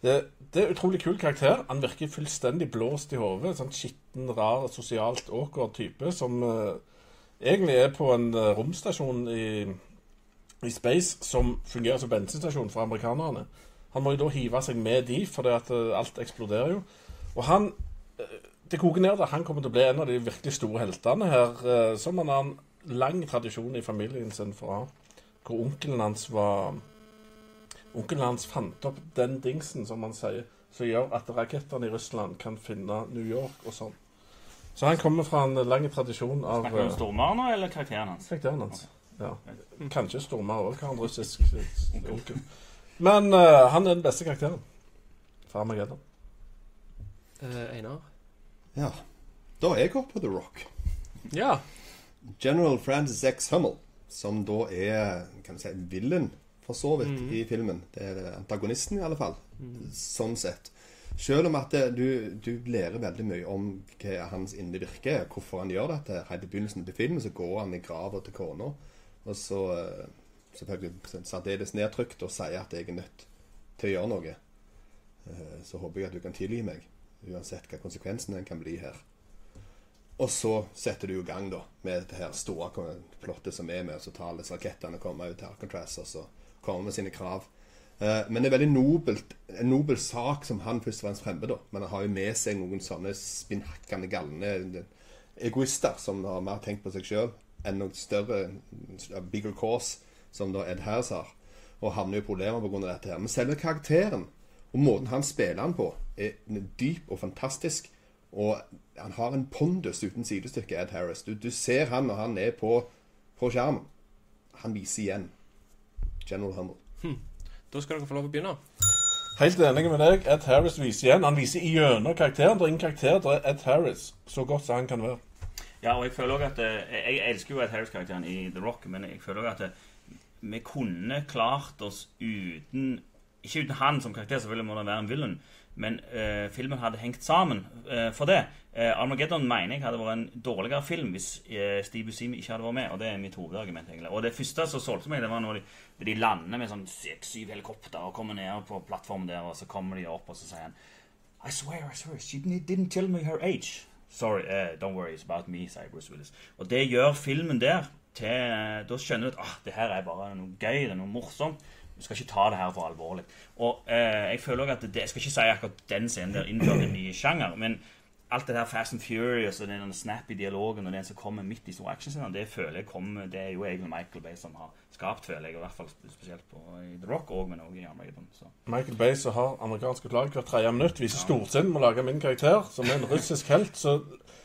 Det, det er en utrolig kul karakter. Han virker fullstendig blåst i hodet. Sånn skitten, rar, sosialt awkward type som eh, egentlig er på en eh, romstasjon i, i space som fungerer som bensinstasjon for amerikanerne. Han må jo da hive seg med de, fordi at eh, alt eksploderer jo. Og han eh, Det koker ned til han kommer til å bli en av de virkelig store heltene her, eh, som han har en lang tradisjon i familien sin fra. Hvor onkelen hans var Onkelen hans fant opp den dingsen, som han sier, som gjør at rakettene i Russland kan finne New York og sånn. Så han kommer fra en lang tradisjon av Snakker du om stormannen eller karakteren hans? Karakteren hans. Ja. Kanskje Stormare òg har en russisk eh, onkel. Men eh, han er den beste karakteren. Fra Armageddon. Eh, Einar? Ja. Da er jeg oppe på The Rock. Ja. General Francis X. Hummel, som da er kan du si, villain, for så vidt, i filmen. Det er antagonisten, i alle fall. Sånn sett. Selv om at det, du, du lærer veldig mye om hva hans indre virke er, hvorfor han gjør dette. Helt i begynnelsen til filmen så går han i grava til kona, og så eh, selvfølgelig særdeles nedtrykt og sier at jeg er nødt til å gjøre noe. Eh, Så håper jeg at du kan tilgi meg, uansett hva konsekvensen kan bli her. Og så setter du i gang da med dette her store plottet som er med, og så tar alle rakettene og kommer ut til Alcatraz og så kommer med sine krav. Eh, men det er veldig nobelt, en nobel sak som han først og fremst fremmer, da. Men han har jo med seg noen sånne spinnhakkende galne egoister som har mer tenkt på seg sjøl enn noe større, bigger cause, som da Ed Harris har. Og havner i problemer pga. dette her. Men selve karakteren og måten han spiller han på, er dyp og fantastisk. Og han har en pondus uten sidestykke, Ed Harris. Du, du ser han når han er på, på skjermen. Han viser igjen. General Hummel. Da skal dere få lov å begynne. Helt enig med deg. Ed Harris viser igjen. Han viser igjennom karakteren. Det er ingen karakter, det er Ed Harris. Så godt som han kan være. Ja, og jeg føler også at eh, Jeg elsker jo Ed Harris-karakteren i The Rock, men jeg føler også at eh, vi kunne klart oss uten Ikke uten han som karakter, selvfølgelig må det være en villain, men uh, filmen hadde hengt sammen uh, for det. Uh, Armageddon mener jeg hadde vært en dårligere film hvis Steve Buscemi ikke hadde vært med, og det er mitt hovedargument. egentlig. Og det første som solgte meg, det var når de, de lander med sånn seks-syv helikopter og kommer ned på plattformen der, og så kommer de opp, og så sier han I swear, I swear, she didn't tell me her age. Sorry, uh, don't worry, it's about me, sier Bruce Willis. Og det gjør filmen der til Da skjønner du at ah, det her er bare noe gøy, det er noe morsomt. Du skal ikke ta det her for alvorlig. Og eh, jeg føler også at det, Jeg skal ikke si akkurat den scenen der innfører en ny sjanger, men alt det der Fast and Furious og den snappy dialogen og den som kommer midt i store actionscener, det føler jeg kommer Det er jo egentlig Michael Bay som har skapt, føler jeg. I hvert fall spesielt på The Rock òg, men òg i Armageddon. Så. Michael Bay som har amerikanske lag hvert tredje minutt, viser storsinn med å lage min karakter, som er en russisk helt. Så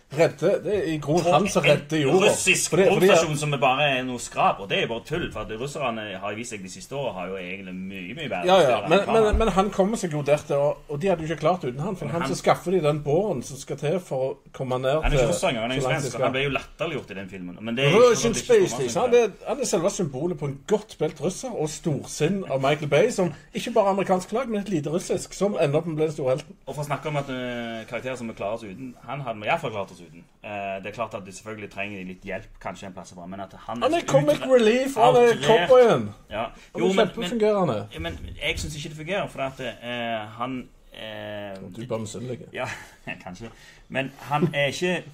redde Det er i grunnen han som redder jorda. Russisk romstasjon som er bare er noe skrap, og det er jo bare tull. For at russerne har vist seg de siste årene har jo egentlig mye mye bedre Ja, ja, men, men, men han kommer seg jo der til, og, de hadde jo ikke klart uten han. For han, han- som skaffer de den båren som skal til for å komme ned til Han er ikke russer engang, han er svensk. Han ble jo latterliggjort i den filmen. Men det er Russian Space ikke Station. står Han er, han er selve symbolet på en godt spilt russer og storsinn av Michael Bay, som ikke bare er amerikansk lag, men et lite russisk, som ender opp med å bli den store helten. Og for å snakke om at uh, karakterer som vi klarer oss uten Han hadde vi iallfall klart oss uten. Uh, det er klart at de selvfølgelig trenger litt hjelp, kanskje en plass, men at han Han er comic relief, han er cowboyen. Ja. Jo, er men, men, men jeg syns ikke det fungerer, for at uh, han uh, Du er bare misunnelig. Ja, kanskje. Men han er ikke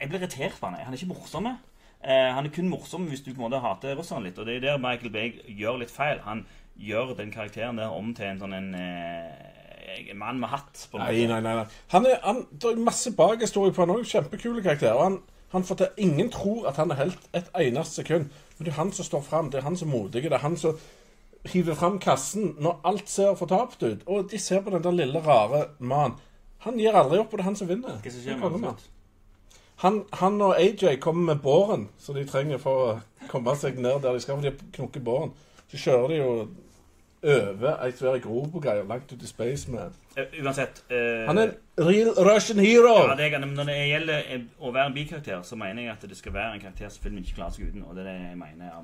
Jeg blir irritert på han. Han er ikke morsom. Eh, han er kun morsom hvis du på en måte hater russerne litt. Og det er der Michael Bay gjør litt feil. Han gjør den karakteren der om til en sånn en eh, mann med hatt. på noe. Nei, nei, nei. nei. Han er, han, det er masse bakhistorie på han òg. Kjempekule karakterer. Og Han, han får til Ingen tror at han er helt et eneste sekund. Men det er han som står fram. Det er han som er modig. Det er han som hiver fram kassen når alt ser fortapt ut. Og de ser på den der lille, rare mannen. Han gir aldri opp, og det er han som vinner. Hva som skjer er med han Han, han og AJ kommer med båren som de trenger for å komme seg ned der de skal. For de knokker båren. Så kjører de jo over ei svær grop-greier langt ut i space med Eh, uansett uh, Han er en real Russian hero! ja, det er, Når det gjelder eh, å være en bikarakter, så mener jeg at det skal være en karakter som filmen ikke klarer seg uten. Og det er det jeg mener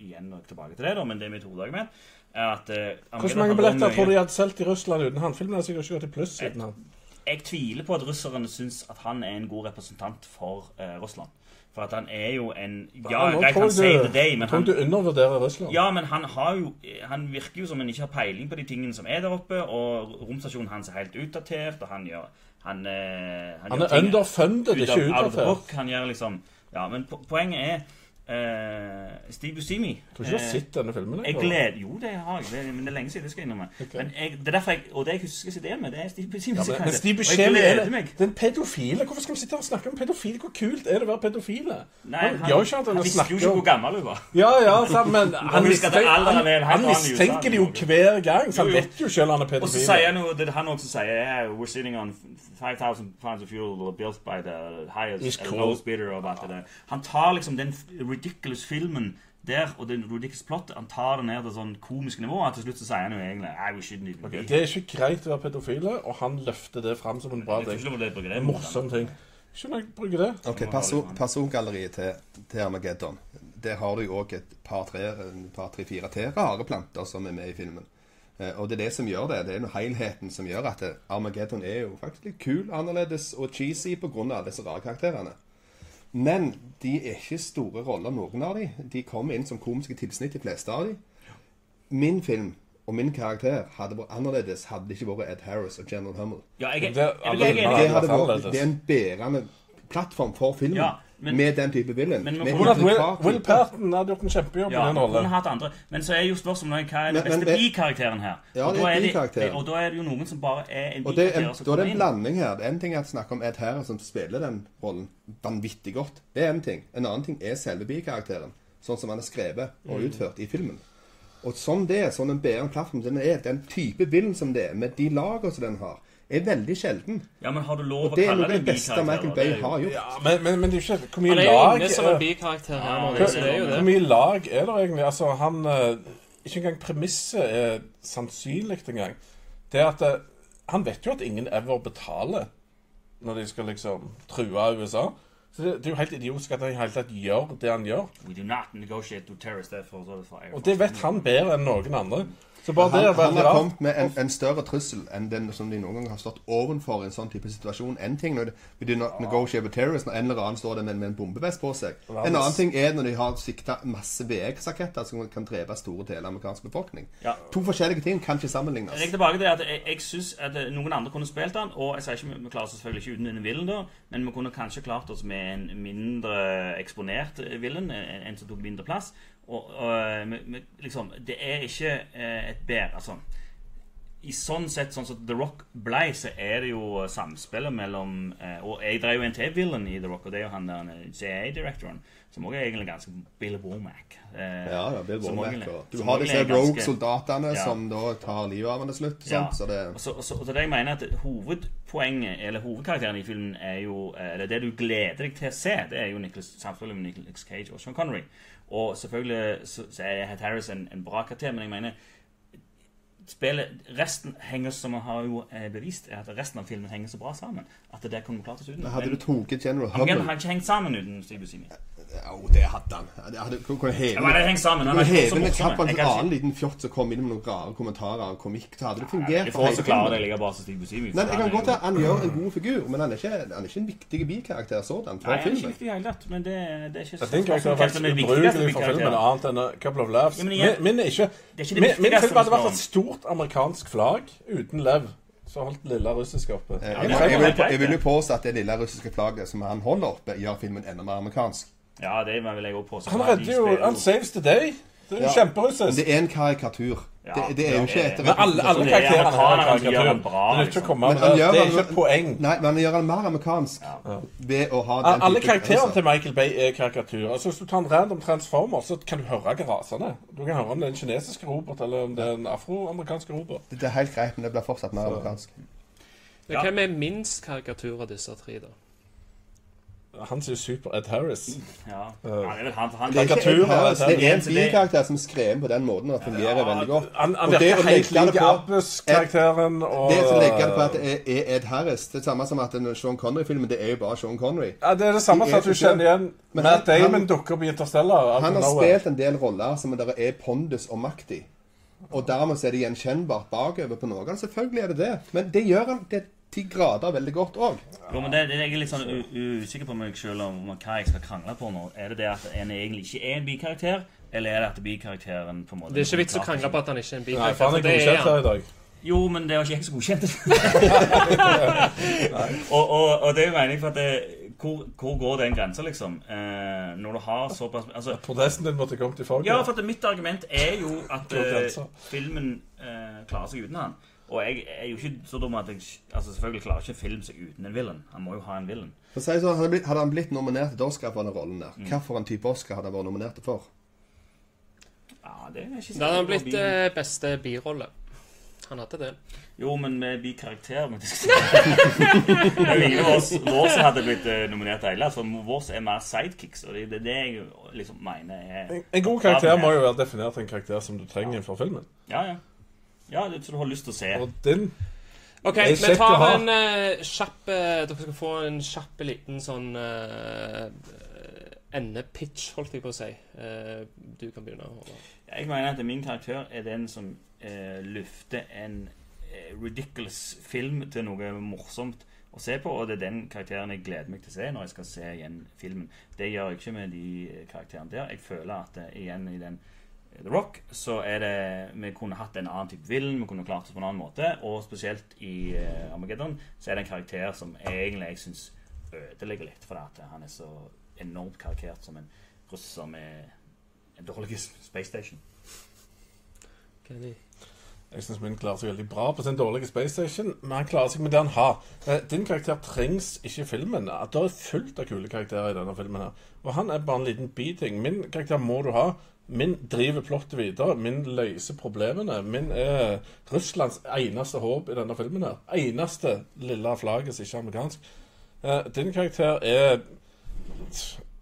igjen og tilbake til det, da, men det er mitt hovedargument. At uh, Hvor mange billetter tror du de hadde solgt i Russland uten han? Filmen har sikkert ikke gått i pluss uten han. Jeg tviler på at russerne syns at han er en god representant for uh, Russland. For at han er jo en Ja, nå greit, han the day, men han Tror du undervurderer Russland. ja, men han har jo Han virker jo som han ikke har peiling på de tingene som er der oppe, og romstasjonen hans er helt utdatert, og han gjør Han, han, Han gjør er underfunded, ikke utdatert. Han gjør liksom Ja, men poenget er eh, Steve Buscemi ikke du har eh, sett denne filmen? jeg gleder Jo, det har jeg, men det er lenge siden. det skal jeg innrømme. Ok. Men jeg, det er derfor jeg, Og det jeg husker ideen med, det er Steve Buscemi. Ja, men, men Steve Buscemi er meg. den pedofile. Hvorfor skal vi sitte og snakke om pedofile? Hvor kult er det å være pedofile? Nei, han, han, ikke han han visste jo ikke hvor gammel hun var. Ja, ja, sant, men han, mistenker, er det jo hver gang, så han vet jo selv han er pedofil. Og så sier han jo, det han også sier yeah, We're sitting on 5000 pounds of fuel built by the highest cool. lowest bidder. Han tar liksom den ridiculous filmen der og den ridiculous plottet Han tar det ned til sånn komisk nivå. Og til slutt så sier han jo egentlig I wish be Det er ikke greit å være pedofile, og han løfter det fram som en bra ting. ikke det det En morsom ting. Skjønner jeg bruker det. Ok, perso Persongalleriet til, til Armageddon. Der har du jo òg et par-tre par, tre, fire til rare planter som er med i filmen. Eh, og det er det som gjør det. Det er noe helheten som gjør at Armageddon er jo faktisk litt kul, annerledes og cheesy pga. alle disse rare karakterene. Men de er ikke store roller, noen av de. De kommer inn som komiske tilsnitt, de fleste av de. Min film og min karakter hadde vært annerledes hadde det ikke vært Ed Harris og General Hummel. Ja, jeg, jeg, Det- jeg, alle jeg, jeg, Det, jeg, hadde vært, det er en bærende plattform for filmen Ja, men- med den type villain. Men men, at Will, Will Parton Patton hadde gjort en kjempejobb ja, i den rollen? hatt andre. Men så er jo spørsmålet hva er den beste bikarakteren her? Ja, Og det da er det- bikarakteren. Og da er det jo noen som bare er en er bikarakter da er det en blanding her. Det er en ting er å snakke om Ed Harris som spiller den rollen vanvittig godt. Det er en ting. En annen ting er selve bikarakteren. Sånn som han er skrevet og Mm. utført i filmen. Og sånn det er, sånn en bærende plattform den er, den type villain som det er, med de lagene som den har, er veldig sjelden. Ja, men har du lov å å det er kalle noe av det det beste? Michael? Bay Det er har gjort. Ja, men, men, men det er jo ikke Hvor mye Han er jo inne som en bikarakter her Ja, nå. det Det, det er jo Hvor mye lag er det egentlig? Altså, han eh, Ikke engang premisset er sannsynlig engang. Det er at eh, Han vet jo at ingen ever betaler når de skal liksom true USA. Så det, det er jo helt idiotisk at han i hele tatt gjør det han gjør. We do not negotiate to terrorists. Er Og det vet han bedre enn noen andre. Så bare det han, er veldig han har kommet med en, en større trussel enn den som de noen gang har stått ovenfor i en sånn type situasjon. En ting når de, do not negotiate with terrorists, når en eller annen står der med, med en bombevest på seg. En annen ting er når de har sikta masse VX-raketter som kan drepe store deler av amerikansk befolkning. Ja. To forskjellige ting kan ikke sammenlignes. Jeg er tilbake til at jeg, jeg synes at eh, noen andre kunne spilt den, og jeg sier ikke vi- klarer oss selvfølgelig ikke uten denne villen, da, men vi kunne kanskje klart oss med en mindre eksponert eh, villen, en, en som tok mindre plass. Og, og eh, liksom, det er ikke eh, et bedre altså, i sånn sett, sånn som The Rock blei, så er det jo samspillet mellom eh, Og jeg drev jo en til villain i The Rock, og det er jo han der CIA-direktoren, som også er egentlig ganske Bill Womack. Eh, Ja, ja, Bill Womack. egentlig- og Du har disse rogue-soldatene Ja. som da tar livet av ham til slutt. Ja. Så det, Og så, og så, og så det jeg mener at Hovedpoenget, eller hovedkarakteren i filmen, er jo eh, Eller det du gleder deg til å se, det er jo Nicholas, samspillet med Nicholas Cage og Sean Connery. Og selvfølgelig så, så er Hat Harris en, en bra karakter, men jeg mener Spillet, resten henger som man har jo eh, bevist, er at resten av filmen henger så bra sammen at det kunne klart oss uten. hadde du tatt General Hubble har ikke hengt sammen uten Steve Buscemi. Ja, oh, det hadde han. Det hadde, kunne- kunne heve Ja, det henger sammen. Han kunne er ikke så heve en morsom. kjapp en annen liten fjott som kom inn med noen rare kommentarer og komikk. Så hadde det fungert. Jeg for får også klare det like bra som Buscemi. Nei, jeg kan godt jo- han gjør en god figur, men han er ikke, han er ikke en viktig bikarakter sådan Nei, han er ikke viktig i hele tatt, men det, det er ikke så Din karakter er faktisk den ubrukelig for filmen, annet enn a couple of laughs. Ja, min, er ikke, det det min, film hadde vært et stort amerikansk flagg uten lev. Så holdt lille russiske oppe. Eh, Jeg, jeg vil jo påstå at det lille russiske flagget som han holder oppe, gjør filmen enda mer amerikansk. Ja, det vil jeg også påstå. Han redder de jo Han saves the day. Det er jo Ja. kjemperussisk. Det er en karikatur. Ja, det, det er jo ikke etter et Men alle, alle Det er karakterene er gjør karikatur. bra, Det er ikke liksom. å komme med det. er ikke et poeng. Nei, men han gjør han mer amerikansk ved å ha den Alle karakterene til Michael Bay er karikaturer. Altså, hvis du tar en random transformer, så kan du høre hva. Du kan høre om det er en kinesisk robot eller om det er en afroamerikansk robot. Det er helt greit, men det blir fortsatt mer amerikansk. Ja. Hvem er minst karikatur av disse tre, da? Han sier super Ed Harris. Ja. ja, det er vel han, han Det er ikke Ed Harris, det er en det- bikarakter som er skrevet på den måten og det fungerer veldig godt. Han, han Og det virker helt det lik på- Abbas-karakteren. og... Det som legger det på at det er, Ed Harris, det er samme som at Sean Connery-filmen, det er jo bare Sean Connery. Ja, Det er det samme som at du kjenner igjen Men Matt Damon dukker opp i Interstellar. Han har spilt en del roller som det er pondus og makt i. Og dermed er det gjenkjennbart bakover på noen. Selvfølgelig er det det. Men det gjør han til grader veldig godt òg. Jo, men det, det, jeg er litt sånn usikker på meg selv om hva jeg skal krangle på nå. Er det det at en egentlig ikke er en bikarakter, eller er det at bikarakteren på en måte Det er ikke vits å krangle på at han ikke er en Nei, bikarakter. for han er godkjent er her i dag. Jo, men det var ikke jeg som godkjente det. og, og, og det er jo meningen for at det, hvor, hvor går den grensa, liksom? Eh, når du har såpass altså, Protesten din måtte kommet i forrige. Ja, for at mitt argument er jo at eh, filmen eh, klarer seg uten han. Og jeg er jo ikke så dum at jeg Altså Selvfølgelig klarer ikke film seg uten en villain. Han må jo ha en villain. For å si sånn, hadde, blitt, hadde han blitt nominert til Oscar for den rollen der, Mm. hvilken type Oscar hadde han vært nominert for? Ja, det er ikke Da hadde han blitt eh, beste birolle. Han hadde det. Jo, men med bikarakter men det er jo ingen av oss vår som hadde blitt eh, nominert heller. Altså, vår er mer sidekicks. Og det det er det jeg liksom mener er En, en god karakter må jo være definert en karakter som du trenger for filmen. Ja, ja. Ja, det som du har lyst til å se. Og den OK, vi tar ha. en uh, kjapp uh, Dere skal få en kjapp liten sånn uh, endepitch, holdt jeg på å si. Uh, du kan begynne. Håvard. Jeg mener at min karakter er den som lufter løfter en ridiculous film til noe morsomt å se på, og det er den karakteren jeg gleder meg til å se når jeg skal se igjen filmen. Det gjør jeg ikke med de karakterene der. Jeg føler at eh, igjen i den The Rock så er det Vi kunne hatt en annen type villen, vi kunne klart oss på en annen måte, og spesielt i uh, Armageddon så er det en karakter som egentlig jeg syns ødelegger litt, fordi at han er så enormt karikert som en russer med en dårlig space station. Kenny. Jeg syns min klarer seg veldig bra på sin dårlige Space Station, men han klarer seg med det han har. Eh, Din karakter trengs ikke i filmen. At Det er fullt av kule karakterer i denne filmen. her Og han er bare en liten biting. Min karakter må du ha. Min driver plottet videre. Min løser problemene. Min er Russlands eneste håp i denne filmen. her Eneste lille flagget som ikke er amerikansk. Uh, Din karakter er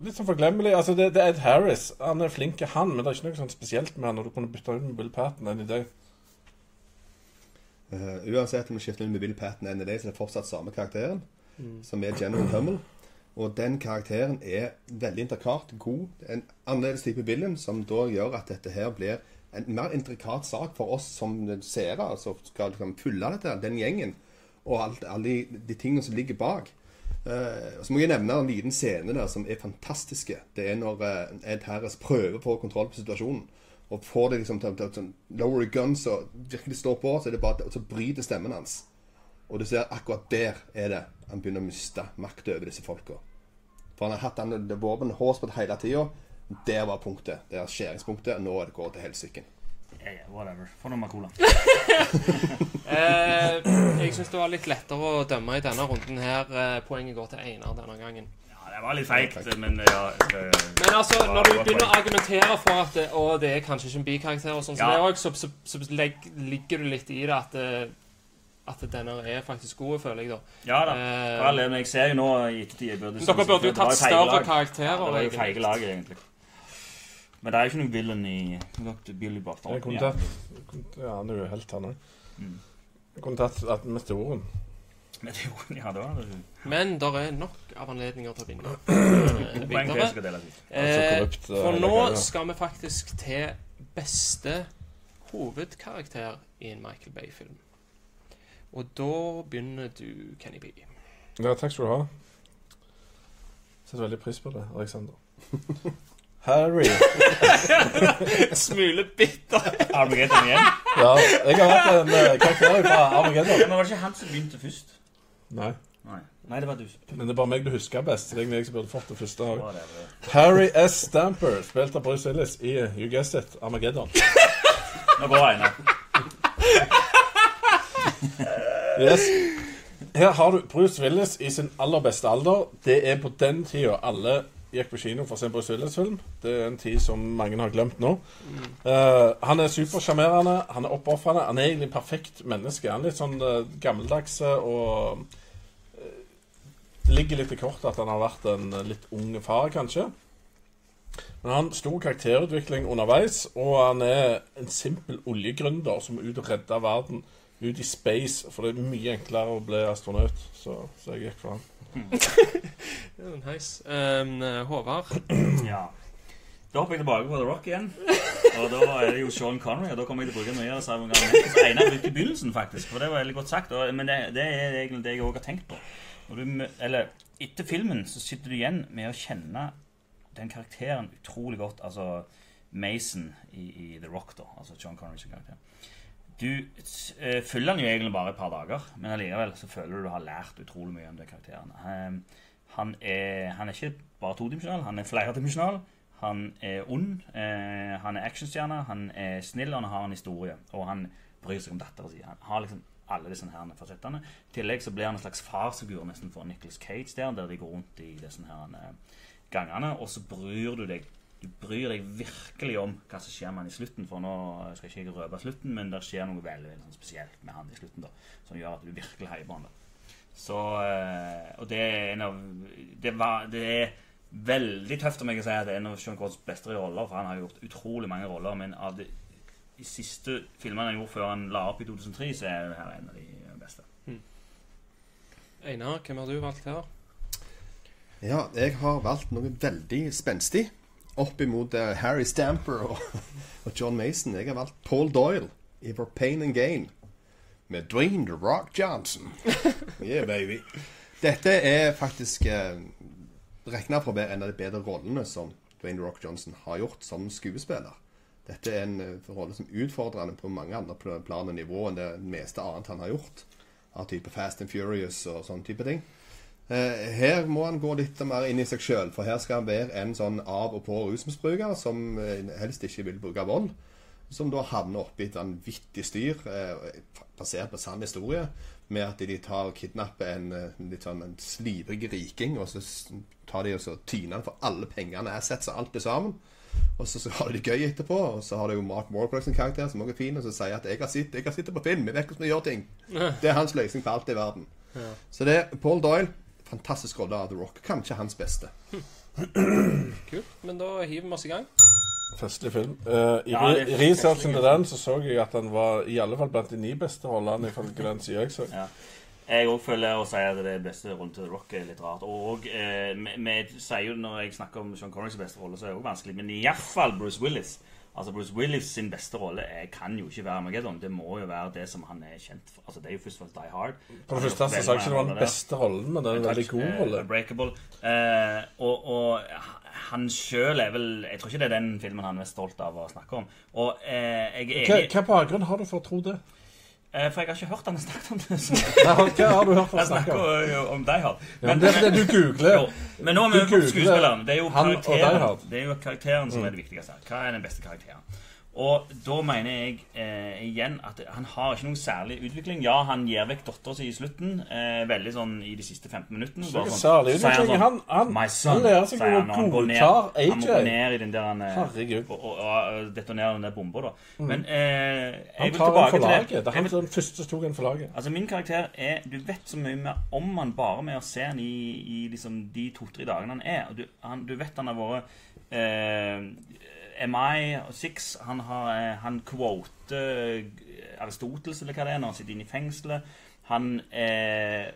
litt sånn forglemmelig. Altså, det, det er Ed Harris. Han er flink, han, men det er ikke noe sånn spesielt med han når du kunne bytte ut med Bill Patten en idé. Uh, uansett om du skifter ut med Bill Patten i dag, så er det fortsatt samme karakteren, som er General Hummel. Og den karakteren er veldig intrikat, god. En annerledes type villain, som da gjør at dette her blir en mer intrikat sak for oss som seere, som skal liksom følge dette, den gjengen, og alt, alle de, tingene som ligger bak. Uh, så må jeg nevne en liten scene der som er fantastiske. Det er når uh, Ed Harris prøver å få kontroll på situasjonen. Og får det liksom til til- til lower guns og virkelig står på, så er det bare og så bryter stemmen hans. Og du ser akkurat der er det han begynner å miste makt over disse folka. For han har hatt den våpen hårsbåt hele tida. Der var punktet. Det er skjæringspunktet. Nå er det går til helsike. Yeah, ja, whatever. Få noe Cola. Eh, jeg syns det var litt lettere å dømme i denne runden her. Eh, poenget går til Einar denne gangen. Ja, det var litt feigt, men ja det, Men altså, var, når du begynner å argumentere for at det, å, det er kanskje ikke en bikarakter, og sånn, så Ja. det også, så, så, så legger ligger du litt i det at, eh, at denne er faktisk god, føler jeg, da. Ja da. Eh, all men jeg ser jo nå i ettertid jeg burde dere burde jo tatt større karakterer, Ja, det var jo feige lag, egentlig. Men det er jo ikke noen villain i Billy Butler. Jeg kunne Ja. tatt Ja, han er jo helt, han òg. Mm. Jeg kunne tatt at meteoren. Jo- Ja, det var det. Men det er nok av anledninger til å vinne. Videre. Eh, eh, for nå skal vi faktisk til beste hovedkarakter i en Michael Bay-film. Og da begynner du, Kenny B. Ja, takk skal du ha. Setter veldig pris på det, Alexander. Harry. Smule bitter. Armageddon igjen. Ja, jeg har hatt en eh, karakter fra Armageddon. men var det ikke han som begynte først? Nei, Nei, Nei det var du. men det er bare meg du husker best. så Det er egentlig jeg som burde fått det første. Whatever. Harry S. Stamper, spilt av Bruce Willis i You Guessed It, Armageddon. Nå går Einar. Yes. Her har du Bruce Willis i sin aller beste alder. Det er på den tida alle gikk på kino for å se en Bruce Willis-film. Det er en tid som mange har glemt nå. Uh, han er supersjarmerende, han er oppofrende. Han er egentlig perfekt menneske. Han er litt sånn uh, gammeldags og uh, ligger litt i kortet at han har vært en eh, litt ung far, kanskje. Men han har stor karakterutvikling underveis, og han er en simpel oljegründer som er ute og redder verden ut i space. For det er mye enklere å bli astronaut, så, så jeg gikk for han. Mm. Nice. Um, Håvard. Ja. Da hopper jeg tilbake på The Rock igjen. Og da er det jo Sean Connery. Og da kommer jeg til å bruke mye av samme gang. Einar brukte begynnelsen, faktisk. For det var veldig godt sagt. Og, men det, det er egentlig det jeg òg har tenkt på. Når du, eller, etter filmen så sitter du igjen med å kjenne den karakteren utrolig godt. Altså Mason i, i The Rock, da. Altså Sean Connerys karakter. Du eh, følger han jo egentlig bare et par dager, men allikevel så føler du du har lært utrolig mye om de karakterene. Han, han, er, han er ikke bare todimensjonal, han er flerdimensjonal. Han er ond, eh, han er actionstjerne, han er snill, og han har en historie. Og han bryr seg om dattera si. Han har liksom alle disse her fasettene. I tillegg så blir han en slags farsfigur nesten for Nicholas Cage der, der de går rundt i disse her eh, gangene. Og så bryr du deg du bryr deg virkelig om hva som skjer med han i slutten. For nå skal jeg ikke røpe slutten, men det skjer noe veldig, veldig sånn spesielt med han i slutten da, som gjør at du virkelig heier på han. da. Så, eh, og det er en av det, var, det er veldig tøft om jeg kan si at det er en av Sean Cords beste roller, for han har gjort utrolig mange roller. Men av de, de siste filmene han gjorde før han la opp i 2003, så er det her en av de beste. Einar, hvem har du valgt her? Ja, jeg har valgt noe veldig spenstig opp imot eh, Harry Stamper og, og John Mason. Jeg har valgt Paul Doyle i For Pain and Gain med Dwayne The Rock Johnson. Yeah, baby. Dette er faktisk eh, regna for å være en av de bedre rollene som Dwayne The Rock Johnson har gjort som skuespiller. Dette er en uh, rolle som utfordrer han på mange andre pl- plan og nivå enn det meste annet han har gjort. Av type Fast and Furious og sånne type ting. Eh, her må han gå litt mer inn i seg sjøl, for her skal han være en sånn av og på rusmisbruker som eh, helst ikke vil bruke vold. Som da havner oppi et vanvittig styr, eh, basert på sann historie, med at de tar og kidnapper en, litt sånn en slivrig riking, og så tar de og så tyner han for alle pengene, assets og alt det sammen. Og så, så har de det gøy etterpå, og så har du jo Mark Warcraft sin karakter, som også er fin, og så sier at 'jeg har sittet, jeg har på film, jeg vet hvordan vi gjør ting'. Det er hans løsning på alt i verden. Så det er Paul Doyle. Fantastisk rolle av The Rock. Kanskje hans beste. Kult. Men da hiver vi oss i gang. Festlig film. Uh, I Ja, researchen til den så så jeg at han var i alle fall blant de ni beste rollene, ifølge den sida jeg så. Ja. Jeg òg føler å si at det er beste rollen til The Rock er litt rart. Og eh, vi, vi sier jo når jeg snakker om Sean Connerys beste rolle, så er det òg vanskelig. Men iallfall Bruce Willis. Altså Bruce Willis sin beste rolle er, kan jo ikke være Armageddon. Det må jo være det som han er kjent for. Altså Det er jo først og fremst Die Hard. På det første så sa jeg ikke det var den beste rollen, men det er en veldig god Eh, rolle. Eh, og, og han sjøl er vel Jeg tror ikke det er den filmen han er mest stolt av å snakke om. Og eh, jeg er Hva, enig hva bakgrunn har du for å tro det? Eh, For jeg har ikke hørt han snakke om det. Så Nei, hva har du hørt han jeg snakke snakker om? jo om Die Hard. Ja, men det er fordi du googler. Jo, men nå er vi på skuespilleren. Det er jo karakteren, Mm. det er jo karakteren som er det viktigste. Hva er den beste karakteren? Og da mener jeg eh, igjen at han har ikke noen særlig utvikling. Ja, han gir vekk dattera si i slutten, eh, veldig sånn i de siste 15 minuttene. Sånn, særlig utvikling. Han- han- My son, han lærer seg å han AJ. han godtar Han må gå ned i den der han, eh, Herregud. Og, og, og detonere den der bomba, da. Men eh, jeg Han tar en tilbake for til laget. det. Er han som den første som tok en for laget. Altså Min karakter er Du vet så mye mer om han bare med å se han i, i liksom de to-tre dagene han er. Du, han, du vet han har vært eh, MI6 Han, har, eh, han quoter eh, Aristoteles, eller hva det er, når han sitter inne i fengselet. Han eh,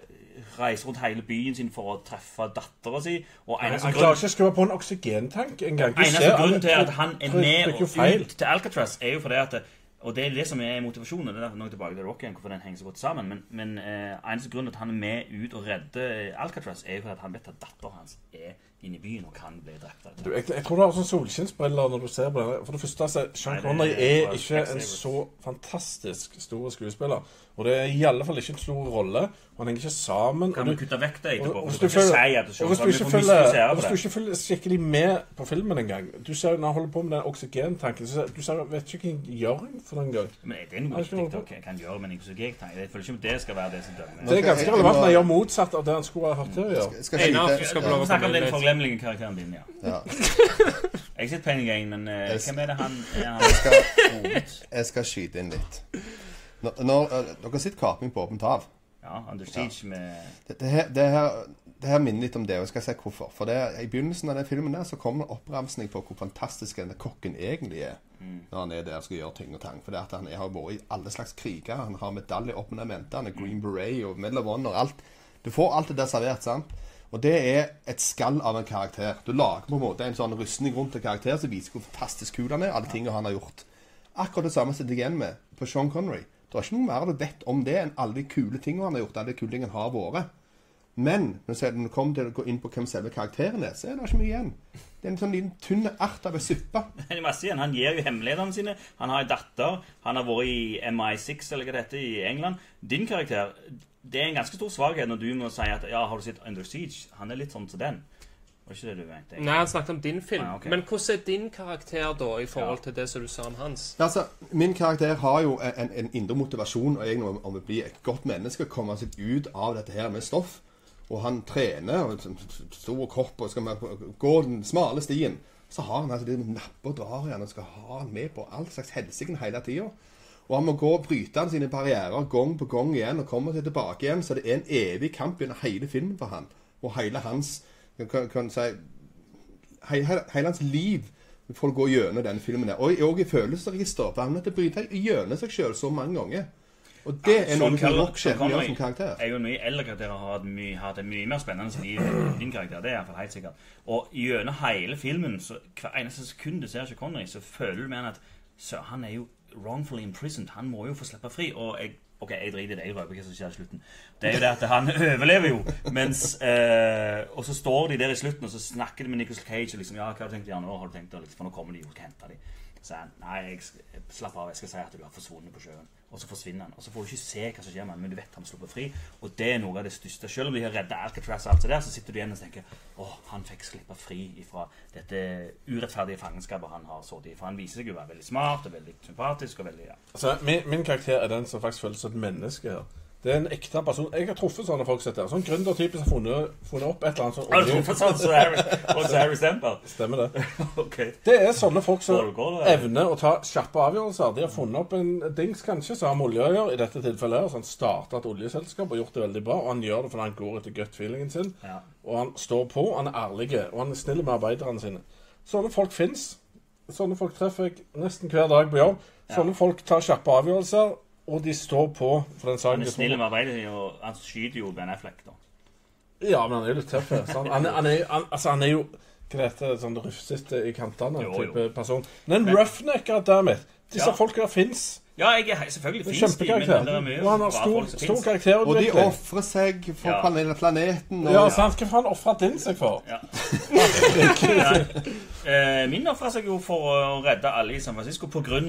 reiser rundt hele byen sin for å treffe dattera si. Og Han eneste klarer ikke å skru på en oksygentank engang. Eneste grunn til at han er med og ut til Alcatraz, er jo fordi at og det er det som er motivasjonen. Det er derfor nå er tilbake til Rocky, hvorfor den henger så godt sammen. Men, men eh, eneste grunn til at han er med ut og redder Alcatraz, er jo fordi han vet at datteren hans er inne i byen og kan bli drept. Du, jeg, jeg tror du har sånn solskinnsbriller når du ser på denne. For det første, altså, Sean Connery er er ikke en så fantastisk stor skuespiller. Og det er i alle fall ikke en stor rolle. Han henger ikke sammen. Kan du, kutte vekk det etterpå? hvis du ikke følger, si og hvis du ikke følger, hvis du ikke følger skikkelig med på filmen engang Du ser når han holder på med den oksygentanken så Du ser, vet ikke hva han gjør for noen gang. Men det er noe Han viktig holde å kan gjøre, med en så. Jeg føler ikke om det skal være det som dømmer. Det er ganske relevant når han gjør motsatt av det han skulle ha hørt til å gjøre. Snakk om den forglemmelige karakteren din, ja. Ja. Jeg sitter Pain Gang, men eh, hvem er det han er? Han Jeg skal, jeg skal skyte inn litt. Når, når, eh, dere sitter 'Kaping på åpent hav'. Ja, Under Siege med Det, det, her, det, her, det her minner litt om det, og jeg skal se hvorfor. For det, I begynnelsen av den filmen der så kommer det oppramsning på hvor fantastisk denne kokken egentlig er. Når han er der og skal gjøre ting og tang. For han er- har vært i alle slags kriger. Han har medalje opp under mente. Han er Green Beret og Medal of Honor. Alt. Du får alt det der servert, sant? Og det er et skall av en karakter. Du lager på en måte en sånn rustning rundt en karakter som viser hvor fantastisk kul han er. Alle tingene han har gjort. Akkurat det samme sitter jeg igjen med på Sean Connery. Det er ikke noe mer du vet om det enn alle de kule tingene han har gjort. alle de kule tingene har vært. Men når du kommer til å gå inn på hvem selve karakteren er, så er det ikke mye igjen. Det er en sånn liten tynn ert av en suppe. Det er masse igjen. Han gir jo hemmelighetene sine. Han har en datter. Han har vært i MI6 eller hva det heter i England. Din karakter Det er en ganske stor svakhet når du må si at ja, har du sett Under Siege? Han er litt sånn som den. Var ikke det du mente? Nei, han snakket om din film. Ah, okay. Men hvordan er din karakter da i forhold Ja. til det som du sa om hans? Altså, Min karakter har jo en, en indre motivasjon og egentlig om, om å bli et godt menneske. Komme seg ut av dette her med stoff. Og han trener og stor kropp og skal gå den smale stien. Så har han altså de napper og drar igjen og skal ha han med på all slags helsike hele tida. Og han må gå og bryte han sine barrierer gang på gang igjen og komme seg tilbake igjen. Så det er en evig kamp gjennom hele filmen for han. Og hele hans kan, kan si hele, hans liv for å gå gjennom denne filmen. der. Og, òg i følelsesregisteret. For han måtte bryte gjennom seg sjøl så mange ganger. Og det er noe som Rock sjelden gjør som karakter. er jo mye eldre karakterer og har hatt mye, hatt mye mer spennende enn din karakter. Det er i helt sikkert. Og gjennom hele filmen, så hver eneste sekund du ser ikke Connery, så føler du med han at så, han er jo wrongfully imprisoned. Han må jo få slippe fri. Og jeg Ok, jeg driter i det. Jeg røper hva som skjer i slutten. Det er jo det at han overlever jo. Mens eh, Og så står de der i slutten, og så snakker de med Nicholas Cage. Og liksom, ja, hva har du tenkt å nå? Har du tenkt å, liksom, For nå kommer de jo og skal hente dem. Så han nei, jeg, slapp av, jeg skal si at du har forsvunnet på sjøen. Og så forsvinner han. Og så får du ikke se hva som skjer med han, men du vet han slipper fri. Og det er noe av det største. Selv om de har redda Alcatraz og alt det der, så sitter du igjen og tenker åh, han fikk slippe fri ifra dette urettferdige fangenskapet han har sittet i. For han viser seg jo å være veldig smart og veldig sympatisk og veldig ja. Altså, min, min karakter er den som faktisk føles som et menneske her. Det er en ekte person. Jeg har truffet sånne folk som dette. Sånn gründertype som har funnet, funnet opp et eller annet sånn Har du truffet sånn som så Harry Stemper? Stemmer det. okay. Det er sånne folk som evner å ta kjappe avgjørelser. De har funnet opp en dings kanskje som har med olje å gjøre, i dette tilfellet. så Han starta et oljeselskap og gjort det veldig bra. Og han gjør det fordi han går etter gut-feelingen sin. Ja. Og han står på, han er ærlig, og han er snill med arbeiderne sine. Sånne folk fins. Sånne folk treffer jeg nesten hver dag på jobb. Sånne folk tar kjappe avgjørelser, og de står på for den saken Han er snill med arbeidet, og han skyter jo Ben Affleck, da. Ja, men han er jo litt tøff. Han, han, er- han, er, han, altså, han er jo hva det heter sånn rufsete i kantene Jo, jo. type person. Men en roughneck, goddammit. Disse Ja. folka fins. Ja, jeg er selvfølgelig fins de, men det er mye Og han har stor, stor karakter. Og de ofrer seg for Ja. planeten. Og, Ja, sant. Hva faen ofra din seg for? Ja. Eh, min ofra seg jo for å redde alle i San Francisco pga.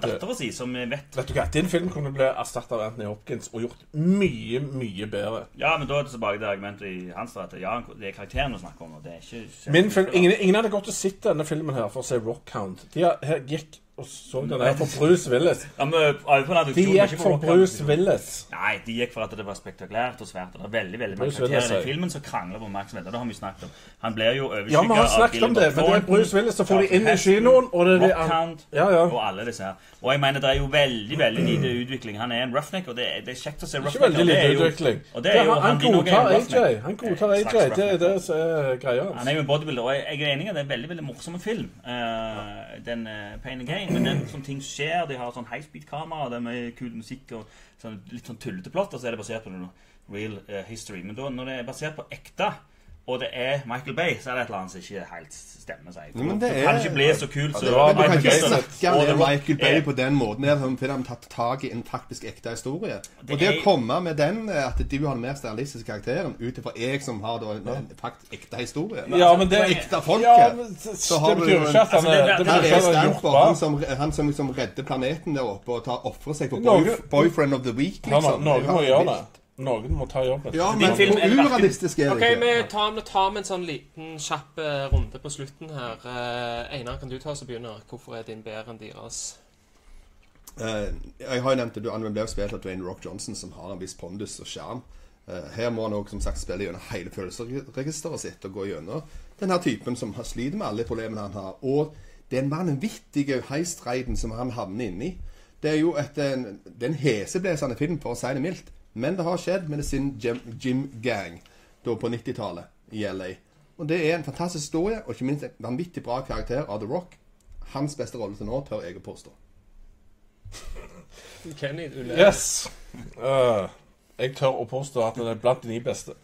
dattera si, som vi vet Vet du hva, Din film kunne bli erstatta av Anthony Hopkins og gjort mye, mye bedre. Ja, men da er det tilbake til argumentet i hans at ja, det er karakteren vi snakker om. og det er ikke Min film, ingen, ingen hadde gått og sett denne filmen her for å se Rockhound. De har- her gikk og så den her for Bruce Willis. Ja, men, øver De gikk for Bruce Willis. Nei, de gikk for at det var spektakulært og svært. Og det er veldig veldig mange karakterer i filmen som krangler på oppmerksomhet. Det har vi snakket om. Han blir jo Ja, overskygga vi har snakket om det, men det er Bruce Willis, så får de inn i kinoen, og det er de Ja, ja. og alle disse her. Og jeg mener det er jo veldig veldig lite utvikling. Han er en roughneck, og det er, det er kjekt å se roughneck. Ikke veldig lite utvikling. Han, godtar AJ. Han godtar Eh, AJ. Det er det som er greia Han er jo en bodybuilder, og jeg er enig i at det er en veldig veldig morsom film. Eh, den uh, Pain and Gain. Men den sånn ting skjer, de har sånn high speed-kamera, det er mye kul musikk og sånn, litt sånn tullete plott, og så er det basert på noe real uh, history. Men da, når det er basert på ekte, og det er Michael Bay, så er det et eller annet som ikke helt stemmer seg. Ja, men det det kan er- ikke bli så kult Ja, som det var Men du kan Michael ikke Bay. snakke Rock Michael Bay på den måten fordi de har tatt tak i en faktisk ekte historie. Og det er- å komme med den, eh, at du har den mest realistiske karakteren, ut ifra jeg som har da en, faktisk ekte historie Ja, men det Ekte folket. Ja, men Så har det du betyr ikke at han Altså, er Her er ikke han som, han som liksom redder planeten der oppe og tar ofrer seg for boy, boyfriend of the week, Ja, liksom. Norge må gjøre det. Noen må ta jobben. Ja, Din men film hvor er urealistisk er det okay, ikke? tar, vi tar med en sånn liten kjapp eh, runde på slutten her. Eh, Einar, kan du ta oss og begynne? Hvorfor er din bedre enn deres? Eh, jeg har jo nevnt det, du han ble jo spilt av Dwayne Rock Johnson, som har en viss pondus og sjarm. Eh, her må han sagt spille gjennom hele følelsesregisteret sitt og gå gjennom den her typen som sliter med alle problemene han har. Og den vanvittige heistreiden som han havner inni. Det er jo et, en, det er en heseblesende film, for å si det mildt. Men det har skjedd med sin Jim, Jim Gang da på 90-tallet i LA. Og det er en fantastisk historie, og ikke minst en vanvittig bra karakter av The Rock. Hans beste rolle til nå, tør jeg å påstå. Kenny, du ler. Yes. Uh, jeg tør å påstå at den er blant de ni beste.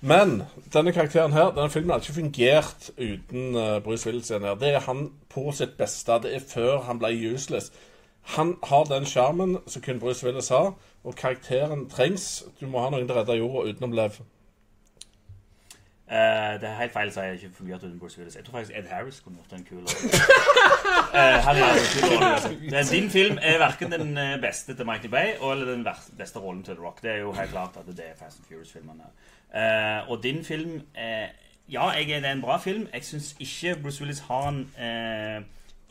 Men denne karakteren her, denne filmen hadde ikke fungert uten uh, Bruce Willis. her. Det er han på sitt beste. Det er før han ble useless. Han har den sjarmen som kun Bruce Willis har, og karakteren trengs. Du må ha noen til å redde jorda utenom Lev. Uh, det er helt feil å si at ikke fungerte uten Bruce Willis. Jeg tror faktisk Ed Harris kunne gjort en kul rolle. Eh. Din film er verken den eh, beste til Michael Bay eller den beste rollen til The Rock. Det er jo helt klart at det er Fast and Furious-filmene. Uh, og din film eh, Ja, jeg, det er en bra film. Jeg syns ikke Bruce Willis har en eh,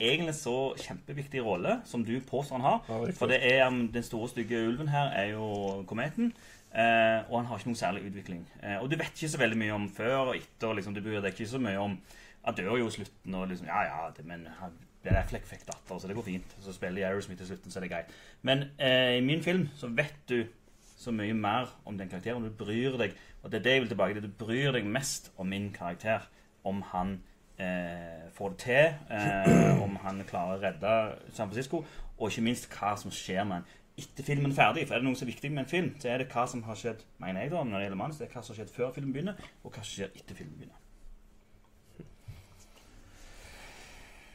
egentlig så kjempeviktig rolle som du påstår han har. Ja. For det er um, den store, stygge ulven her er jo kometen. Eh, og han har ikke noen særlig utvikling. Eh, og du vet ikke så veldig mye om før og etter. Liksom, du bryr deg ikke så mye om Han dør jo i slutten, og liksom Ja, ja, det, men han det er fikk datter, så det går fint. Så spiller Aerosmith i slutten, så er det greit. Men eh, i min film så vet du så mye mer om den karakteren. Du bryr deg Og det er det jeg vil tilbake til. Du bryr deg mest om min karakter. Om han eh, får det til. Eh, om han klarer å redde San Francisco. Og ikke minst hva som skjer med han etter filmen er ferdig. For er det noe som er viktig med en film, så er det hva som har skjedd mener jeg da, når det gjelder manus. Det er hva som har skjedd før filmen begynner, og hva som skjer etter filmen begynner.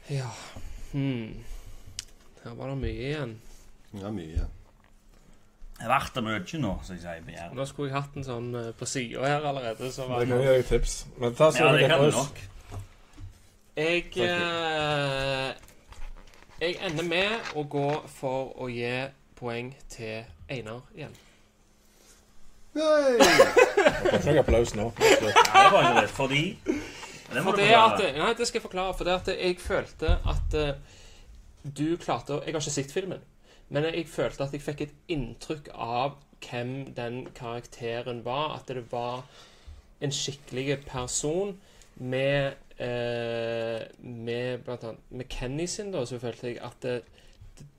Ja. Hmm. Her var det mye igjen. Ja, mye. Det er verdt det mye nå, som jeg sier. begjæret. Nå skulle jeg hatt en sånn eh, på sida her allerede. Så var det kan gi deg tips. Men ta så Ja, det kan du nok. Jeg eh, Jeg ender med å gå for å gi poeng til Einar igjen. Nei! Jeg får ikke applaus nå. Nei, det var ikke det, fordi det må For du forklare. Nei, det skal jeg forklare. For det at jeg følte at eh, du klarte å Jeg har ikke sett filmen, men jeg følte at jeg fikk et inntrykk av hvem den karakteren var. At det var en skikkelig person med eh, Med blant annet Med Kenny sin, da, så følte jeg at det,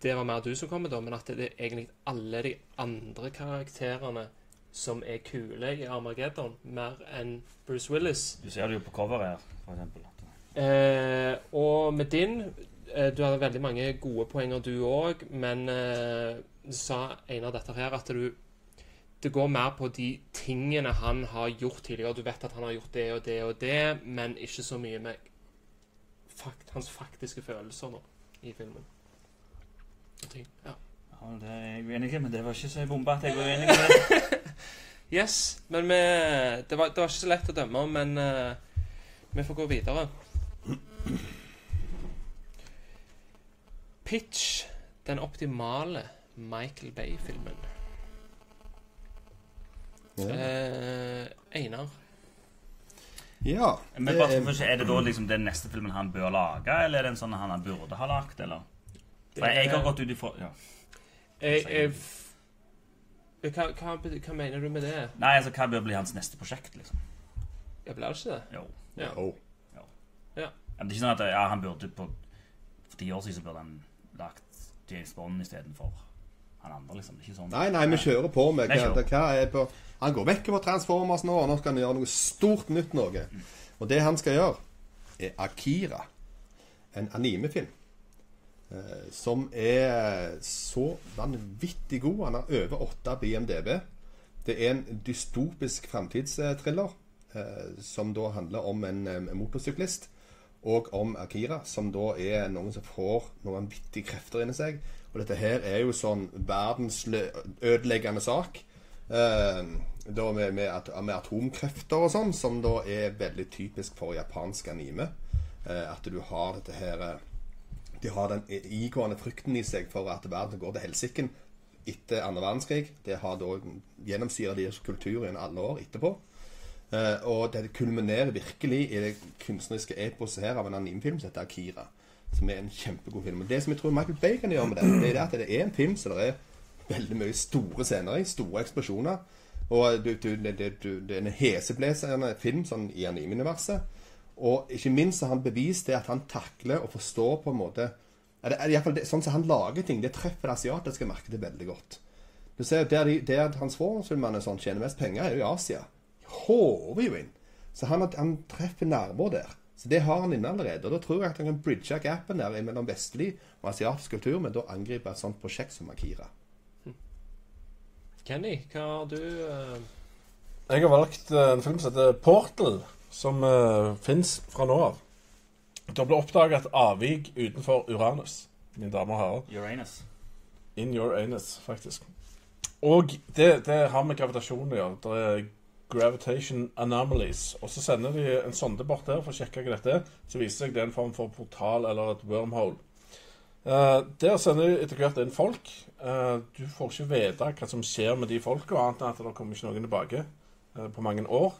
det var mer du som kom med, da, men at det er egentlig alle de andre karakterene som er kule i Armageddon, mer enn Bruce Willis. Du ser det jo på coveret her, eksempel. Eh, og med din eh, Du hadde veldig mange gode poenger, du òg, men eh, sa en av dette her at du det går mer på de tingene han har gjort tidligere. Du vet at han har gjort det og det og det, men ikke så mye med fakt, hans faktiske følelser nå i filmen. Ting, Ja. Ja, det er jeg uenig i, men det var ikke så bombe at jeg var uenig i det. Yes, men vi, det, var, det var ikke så lett å dømme, men uh, vi får gå videre. Pitch den optimale Michael Bay-filmen. Eh, Einar. Ja. Men bare er- for, Er det da liksom den neste filmen han bør lage, eller er det en sånn han burde ha lagt, eller? For jeg har gått ut ifra ja. Jeg, jeg, f- hva, hva, hva mener du med det? Nei, altså, hva bør bli hans neste prosjekt, liksom? Jeg blir ikke det. Jo. Ja. Oh. Ja, men det er ikke sånn at ja, han burde på For ti år siden burde han lagt James Bond istedenfor han andre, liksom. Ikke sånn. Nei, nei, vi kjører på med hva, det, hva er på Han går vekk fra Transformers nå, og nå skal han gjøre noe stort nytt noe. Og det han skal gjøre, er Akira. En animefilm. Eh, som er så vanvittig god. Han har over 8 BMDB. Det er en dystopisk framtidstriller eh, som da handler om en, eh, motorsyklist. Og om Akira, som da er noen som får noen vanvittige krefter inni seg. Og dette her er jo sånn verdensødeleggende sak. Eh, da med, med, at, med atomkrefter og sånn, som da er veldig typisk for japansk anime. Eh, at du har dette her eh, De har den igående frykten i seg for at verden går til helsiken etter andre verdenskrig. Det har da gjennomsyra deres kultur i alle år etterpå. Eh, og det kulminerer virkelig i det kunstneriske eposet her av en animefilm som heter Akira. Som er en kjempegod film. Og det som jeg tror Michael Bay kan gjøre med det, det er at det er en film som det er veldig mye store scener i. Store eksplosjoner. Og du, du, det, du, det er en heseblesende film sånn i anime-universet. Og ikke minst har han bevist det at han takler å forstå på en måte er det, er det, fall det, Sånn som han lager ting, det treffer det asiatiske markedet veldig godt. Du ser Der, de, der transformfilmene sånn, tjener mest penger, er jo i Asia. Håver jo inn. Så han, han treffer nærmere der. Så det har han inne allerede. Og da tror jeg at han kan bridge gapen der mellom vestlig og asiatisk kultur, men da angripe et sånt prosjekt som Akira. Kenny, hva har du uh... Jeg har valgt eh, en film som heter Portal, som uh, fins fra nå av. Det ble oppdaga et avvik utenfor Uranus, mine damer og herrer. Uranus. In your anus, faktisk. Og det, det har med gravitasjon å gjøre. Det er gravitation anomalies. Og så sender de en sonde bort der for å sjekke hva dette er. Så viser det seg det er en form for portal eller et wormhole. Eh, der sender de etter hvert inn folk. Eh, du får ikke vite hva som skjer med de folka, annet enn at det kommer ikke noen tilbake eh, på mange år.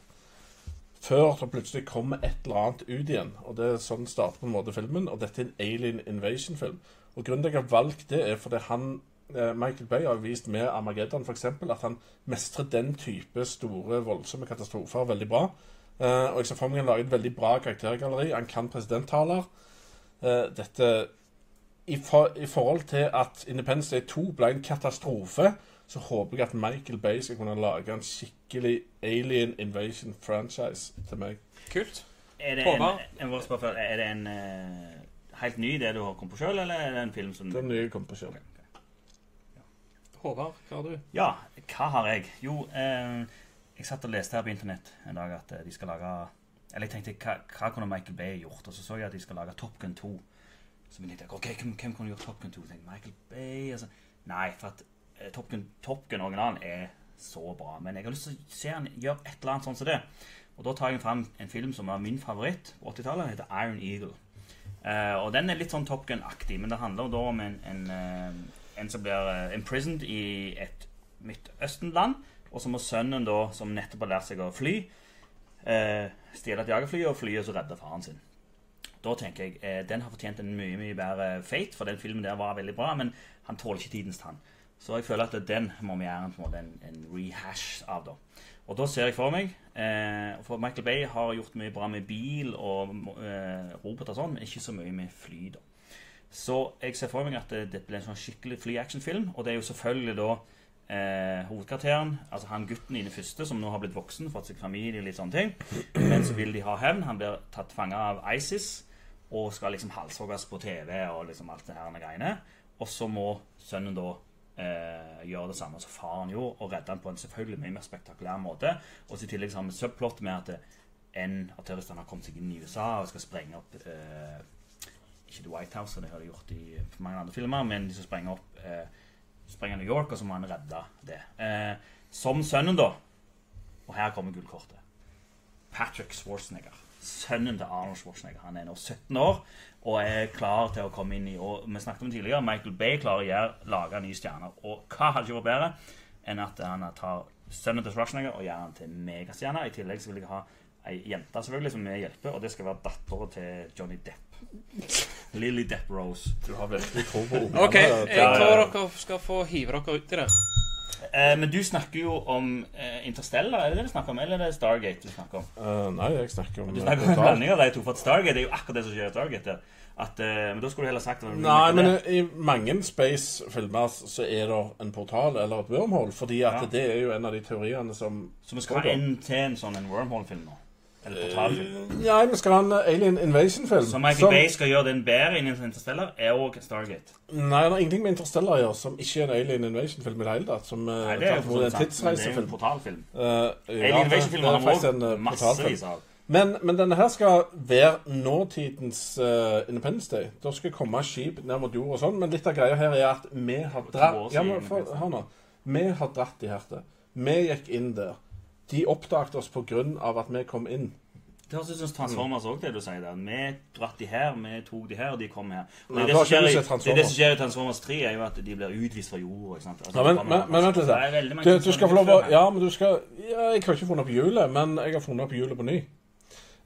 Før det plutselig kommer et eller annet ut igjen. Og det er sånn starter på en måte filmen. Og dette er en alien invasion-film. Og grunnen til at jeg har valgt det, er fordi han Michael Bay har vist med Armageddon f.eks. at han mestrer den type store, voldsomme katastrofer veldig bra. Eh, og jeg ser for meg han lager et veldig bra karaktergalleri. Han kan presidenttaler. Eh, dette i, for, I forhold til at Independence Day 2 ble en katastrofe, så håper jeg at Michael Bay skal kunne lage en skikkelig alien invasion franchise til meg. Kult. Er det en, Håvard? en, en, er det en uh, helt ny det du har kommet på sjøl, eller er det en film som Den nye kom på kjøl. Håvard, hva har du? Ja, hva har jeg? Jo, eh, jeg satt og leste her på internett en dag at eh, de skal lage Eller jeg tenkte, hva, hva kunne Michael Bay gjort? Og så så jeg at de skal lage Top Gun 2. Så jeg tenkte, ok, hvem, hvem kunne gjort Top Gun 2? Jeg tenkte, Michael Bay altså. Nei, for at eh, Top Gun, Top Gun originalen er så bra. Men jeg har lyst til å se han gjøre et eller annet sånn som det. Og da tar jeg fram en film som var min favoritt på 80-tallet. Den heter Iron Eagle. Eh, og den er litt sånn Top Gun-aktig, men det handler da om en, en, eh, en som blir eh, imprisoned i et Midtøsten-land, og så må sønnen da, som nettopp har lært seg å fly, eh, stjele et jagerfly og fly og så redde faren sin. Da tenker jeg eh, den har fortjent en mye mye bedre fate, for den filmen der var veldig bra, men han tåler ikke tidens tann. Så jeg føler at den må vi gjøre en, på en, måte en, rehash av. da. Og da ser jeg for meg eh, For Michael Bay har gjort mye bra med bil og eh, robot og sånn, men ikke så mye med fly. da. Så jeg ser for meg at det, blir en sånn skikkelig fly-action-film. Og det er jo selvfølgelig da eh, hovedkarakteren, altså han gutten i det første, som nå har blitt voksen, fått seg familie og litt sånne ting. Men så vil de ha hevn. Han blir tatt fange av ISIS og skal liksom halshogges på TV og liksom alt det her greiene. Og så må sønnen da eh, gjøre det samme som faren gjorde, og redde han på en selvfølgelig mye mer spektakulær måte. Og så i tillegg så har vi subplot med at en av terroristene har kommet seg inn i USA og skal sprenge opp eh, Ikke The White House, som de har gjort i mange andre filmer, men de som sprenger opp eh, sprenger New York, og så må han redde det. Eh, som sønnen, da. Og her kommer gullkortet. Patrick Schwarzenegger. Sønnen til Arnold Schwarzenegger. Han er nå 17 år og er klar til å komme inn i Og vi snakket om tidligere, Michael Bay klarer å gjøre, lage nye stjerner. Og hva hadde ikke vært bedre enn at han tar sønnen til Schwarzenegger og gjør han til megastjerne. I tillegg så vil jeg ha ei jente selvfølgelig som vi hjelper, og det skal være dattera til Johnny Depp. Lily Depp Rose. Du har veldig tro på ungene. OK, jeg tror dere skal få hive dere ut i det. Eh, men du snakker jo om eh, Interstellar, er det det du snakker om? Eller er det Stargate du snakker om? Uh, nei, jeg snakker om Du snakker om en blanding av de to, for at Stargate er jo akkurat det som skjer i Stargate. At, eh, men da skulle du heller sagt det Nei, men det. i mange space-filmer så er det en portal eller et wormhole, fordi at Ja. det er jo en av de teoriene som Så vi skal ha en til en sånn en wormhole-film nå? Eller portalfilm? Nei, vi skal ha en Alien Invasion-film. Så Michael Bay skal gjøre den bedre innen Interstellar, er òg Stargate. Nei, det er ingenting med Interstellar å gjøre som ikke er en Alien Invasion-film i det hele tatt. Som eh, Nei, det er jo en tidsreisefilm. en portalfilm. Uh, ja, Alien det- Invasion-filmer er har vi en, eh, massevis av. Men, men denne her skal være nåtidens uh, Independence Day. Da skal komme skip ned mot jord og sånn, men litt av greia her er at vi har dratt Ja, men for, hør nå. Vi har dratt de her til. Vi gikk inn der. De oppdaget oss av at vi kom inn. Det høres ut som Transformers òg, det du sier der. Vi dratt de her, vi tok de her, og de kom her. Men det, som skjer i, det det som skjer i Transformers 3, er jo at de blir utvist fra jorda. Altså, Ja, men, men, men vent litt. Mange Du, du skal få lov å. Ja, men du skal ja, Jeg har ikke funnet opp hjulet, men jeg har funnet opp hjulet på ny.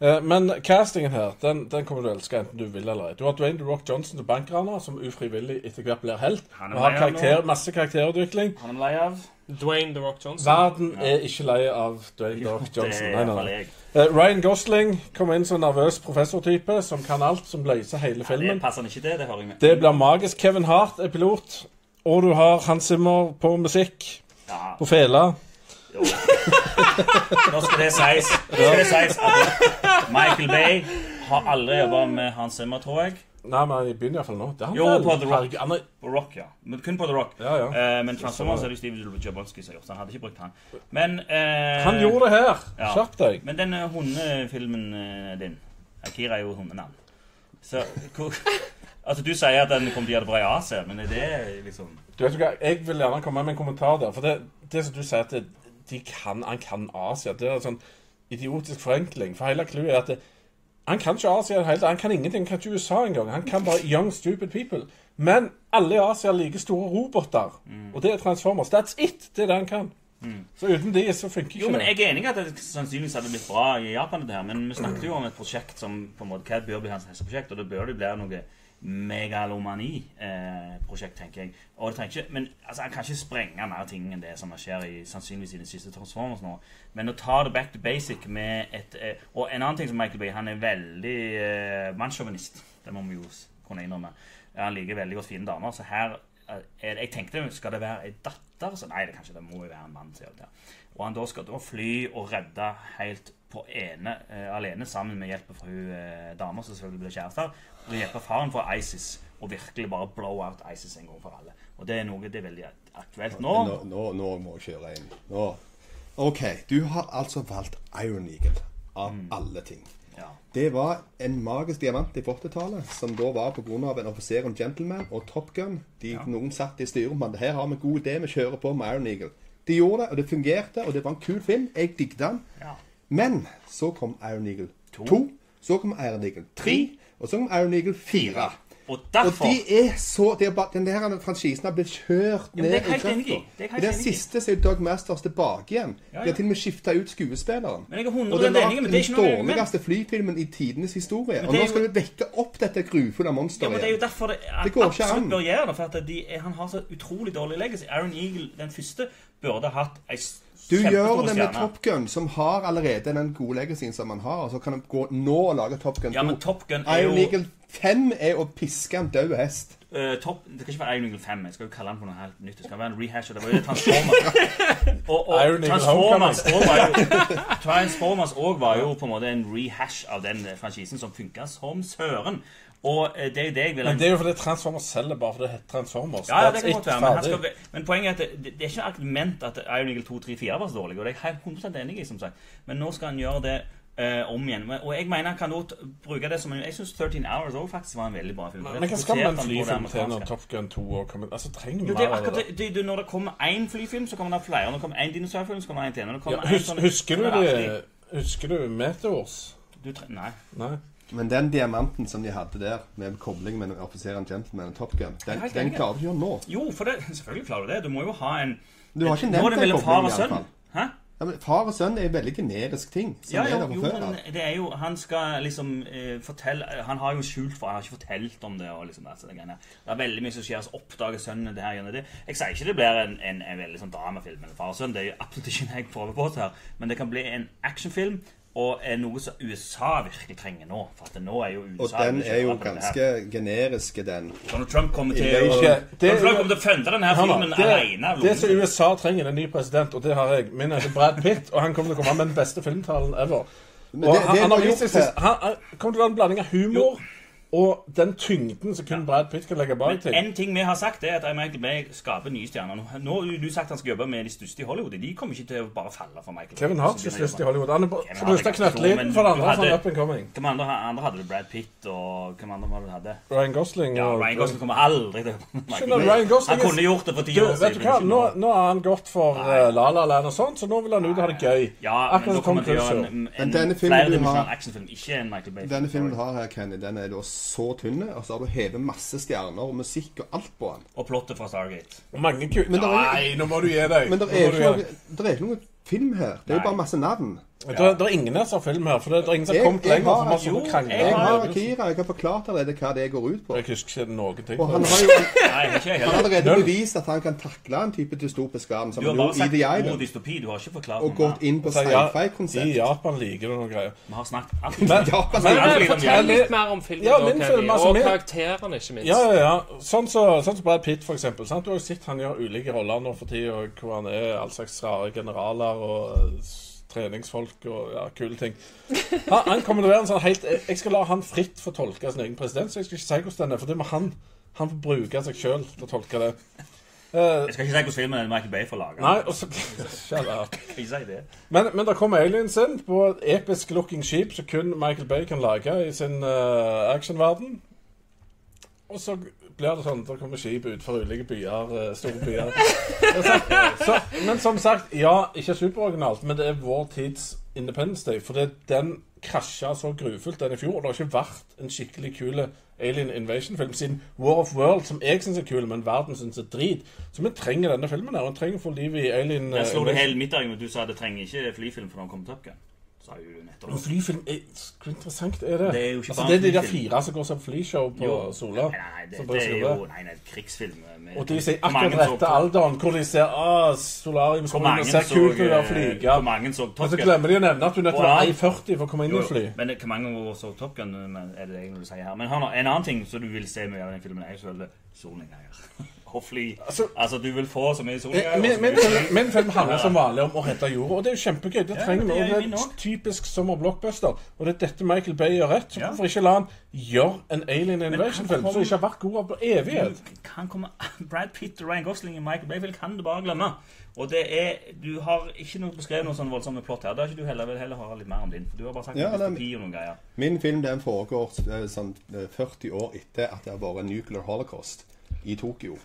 Eh, Men castingen her, den, den kommer du elske enten du vil eller ei. Du har Dwayne The Rock Johnson til bankraner, som ufrivillig etter hvert blir helt. Han er har karakter, masse karakterutvikling. Han er lei av Dwayne The Rock Johnson. Verden er ikke lei av Dwayne The Rock Det Johnson. Nei, nei, nei. Eh, Ryan Gosling kommer inn som nervøs professortype som kan alt, som løser hele Det filmen. passer han ikke til, det hører jeg med. Det blir magisk. Kevin Hart er pilot. Og du har Hans Zimmer på musikk. Ja, På fela. Nå skal det sies Nå skal det sies at Michael Bay har aldri jobba med Hans Zimmer, tror jeg. Nei, men de begynner iallfall nå. Det er han Jo, vel. på The Rock. Han er- På Rock, ja. Men kun på The Rock. Ja, ja. Eh, men Transformers er det jo Steve Jabonski som har gjort, så han hadde ikke brukt han. Men eh, Han gjorde det her. ja. Skjerp deg. Men den eh, hundefilmen eh, din Akira er jo hundenavn. Så hvor, Altså, du sier at den kommer til å gjøre det bra i Asia, men er det liksom Du vet hva, Jeg vil gjerne komme med en kommentar der. For det, det som du sier, at det, de kan, han kan Asia, det er en sånn idiotisk forenkling. For hele clouet er at det, han kan ikke Asia tatt. Han kan ingenting. Han kan ikke USA engang. Han kan bare young, stupid people. Men alle i Asia er like store roboter. Mm. Og det er Transformers. That's it! Det er det han kan. Så uten de så funker ikke Jo, men jeg er enig i at det sannsynligvis hadde blitt bra i Japan, dette her, men vi snakket jo om et prosjekt som på en måte Hva bør bli hans neste prosjekt, og det bør det bli noe megalomani-prosjekt, tenker jeg. Og det trenger ikke, Men altså, han kan ikke sprenge mer ting enn det som skjer i, sannsynligvis i den siste Transformers nå. Men å ta det back to basic med et eh, Og en annen ting som Michael Bay, han er veldig eh, mannssjåvinist. Det må vi jo kunne innrømme. Han liker veldig godt fine damer, så her eh, er det, Jeg tenkte skal det være ei datter? Så nei, det kan ikke, det må jo være en mann. Og han da skal da fly og redde helt på ene, uh, alene sammen med hjelp fra hun uh, dama som selvfølgelig ble kjærester. Og hjelpe faren fra ISIS og virkelig bare blow out ISIS en gang for alle. Og det er noe det er veldig aktuelt nå. Nå, nå, nå må jeg kjøre inn. Nå. OK, du har altså valgt Iron Eagle av alle ting. Ja. Det var en magisk diamant i 80-tallet, som da var pga. en offiser og gentleman og Top Gun. De, Noen satt i styret men her har vi en god idé, vi kjører på med Iron Eagle. De gjorde det, og det fungerte, og det var en kul film. Jeg digget den. Ja. Men så kom Iron Eagle To. 2, så kom Iron Eagle 3, og så kom Iron Eagle 4. Og derfor... Og de er så de er bare, Den der franchisen har blitt kjørt ned i. grøfta. Det I den siste så er Doug Masters tilbake igjen. Ja, De har til og med skifta ut skuespilleren. Men jeg er 100% og den er den dårligste flyfilmen i tidenes historie. Og nå skal jo- vi vekke opp dette grufulle Ja, monsteret men Det er jo derfor det, Det går ikke absolutt an. bør gjøre det. For at de, han har så utrolig dårlig legacy. Aaron Eagle, den første, burde hatt ei Du gjør det med stjerne. Top Gun, som har allerede den gode legacyen som han har. Og så kan han gå nå og lage Top Gun 2. Ja, men Top Gun er Iron jo Eagle 5 er å piske en død hest. Uh, top, Det kan ikke være Iron Eagle 5. Jeg skal jo kalle den for noe helt nytt. Det skal være en rehash. og Det var jo Transformers. og, og Iron Eagle Transformers også var jo Transformers også var jo på en måte en rehash av den franchisen som funka som søren. Og eh, det er jo det jeg vil Men det er jo fordi Transformers selger bare fordi det heter Transformers. Ja, ja, det kan godt være, men, skal, men poenget er at det, det er ikke argument at Iron Eagle 2, 3, 4 var så dårlig, og det er jeg 100 enig i, som sagt. Men nå skal han gjøre det Uh, om igjen. Og jeg mener han kan bruke det som en Jeg syns 13 Hours også faktisk var en veldig bra film. Men hva skal man flyfilm til når. Top Gun 2 og kommer Altså, trenger Jo, det er mer av akkurat det? det, Når det kommer én flyfilm, så kommer det flere. Når det kommer én dinosaurfilm, så kommer det én til. Ja, en hus, sånn- husker du det det Husker du Meteors? Du tre- Nei. Nei? Men den diamanten som de hadde der, med kobling mellom offiseren Gentleman og Top Gun, den, den klarer du ikke gjøre nå. Jo, for det, selvfølgelig klarer du det. Du må jo ha en Du har ikke er nevnt den mellom far koblingen, og sønn. Hæ? Ja, men Far og sønn er en veldig generisk ting. Som Ja, er jo, der jo, før men det er jo Han skal liksom eh, fortelle Han har jo skjult for Han har ikke fortalt om det. og liksom altså, det, det er veldig mye som skjer. Så oppdager sønnen det her. gjennom det. Jeg sier ikke det blir en, en, en veldig sånn dramafilm mellom far og sønn. Det er jo absolutt ikke det jeg prøver på her. Men det kan bli en actionfilm. Og er noe som USA virkelig trenger nå. For at nå er jo USA Og den er jo ganske generiske, den. Donald Trump kommer til å Det- Donald kommer til funde denne her filmen det, alene. det som USA trenger, er en ny president, og det har jeg. Min heter Brad Pitt, og han kommer til å komme med den beste filmtalen ever. Og det- han, det han, var har vist seg, han, han kommer til å være en blanding av humor og den tyngden som kun Brad Pitt kan legge bak Men en ting vi har sagt, er at Michael Bay skaper nye stjerner. Nå- Nå har du sagt han skal jobbe med de største i Hollywood. De kommer ikke til å bare falle for Michael Kevin Bay. Hart er størst i. Hollywood. Han er bare det er stor, knøttliten, for det andre er hadde- up and coming. Hvem andre, andre hadde du? Brad Pitt og hvem andre var det du hadde? Ryan Gosling Ja, Ryan Gosling kommer aldri til Gosling Han er- kunne gjort det for ti år vet du siden. hva? Nå, nå har han gått for uh, La La Land og sånn, så nå vil han ut og ha det gøy. Ja, Akkurat som Tom til å Cruise. Men denne filmen du har-. Denne filmen du har her, Kenny, den er da så tynne, og så har du hevet masse stjerner og musikk og alt på den. Og plottet fra Stargate. Og mange ku... Men det er- Nei, nå må du gi deg. Men det er er ikke noe film her. Det er jo bare masse navn. Det er, det er ingen her som har film her, for det er ingen som har kommet jeg lenger. har- jo. Jeg har Kira, Akira, jeg har forklart allerede hva det går ut på. Jeg husker ikke noen ting. Og han har jo Nei, han har allerede Null. bevist at han kan takle en type dystopisk verden, som Du har bare sagt ordet dystopi, du har ikke forklart Og gått inn på Så ja, sci-fi-konsept. I Japan liker du noen greier. Vi har snakket alt. Men, Japan om Fortell litt mer om filmen, Ja, min film, altså, og karakterene, ikke minst. Ja, ja, ja. Sånn som så, sånn som Brad Pitt, for eksempel. Sant? Du har jo sett han gjør ulike roller nå for tida, og hvor han er all slags rare generaler og treningsfolk og ja, kule ting. Han, han kommer til å være en sånn helt Jeg skal la han fritt få tolke sin egen president, så jeg skal ikke si hvordan den er, for det må han Han får bruke seg sjøl til å tolke det. Uh, Jeg skal ikke si hvordan filmen er Michael Bay får lage. nei, og så Shut up. Ikke si det. Men, men kommer aliens inn på et episk looking skip som kun Michael Bay kan lage i sin uh, actionverden. Og så blir det sånn, det kommer skip ut fra ulike byer, eh, store byer. Er. Så, men som sagt, ja, ikke superoriginalt, men det er vår tids Independence Day. For det, den krasja så grufullt den i fjor, og det har ikke vært en skikkelig kul Alien Invasion-film siden War of World, som jeg syns er kul, men verden syns er drit. Så vi trenger denne filmen her. og Vi trenger å få liv i Alien Jeg eh, slo det hele mitt argument. Du sa det trenger ikke flyfilm for når det kommer Top Gun. Sa jo du nettopp. En flyfilm er, Hvor interessant er det? Det er jo ikke altså, bare det er de der fire som går som flyshow på Jo. Sola. Nei, nei, det, det er jo det. nei, nei, krigsfilm. Med, Og de sier akkurat rette alderen, hvor de ser ah, solarium som ser kult ut og eh, flyge. Så Men så glemmer de å nevne at du nødt til å være Ja. 1,40 for å komme inn Jo, i fly. Men hvor mange år så Top Gun er det egentlig du sier her? Men hør nå, en annen ting som du vil se mye av den filmen, er jo selvfølgelig solnedganger. Og fly. Altså- Altså, du vil få så mye Eh, Men, film, handler som vanlig om å redde jorda, og det er jo kjempegøy. Det Ja, trenger vi. er Det er typisk sommerblockbuster. Og det er dette Michael Bay gjør rett. Så Ja. hvorfor ikke la han gjøre en Alien Invasion-film som ikke har vært god på evighet? kan komme Brad Pitt og Ryan Gosling og Michael Bayfield kan du bare glemme. Og det er Du har ikke noe beskrevet noen sånn voldsomme plott her. Det har ikke du heller. vil heller høre litt mer om din. For du har bare sagt Ja, ja, dystopi og noen greier. Min film den foregår eh, sånn eh, 40 år etter at det har vært nuclear holocaust i Tokyo.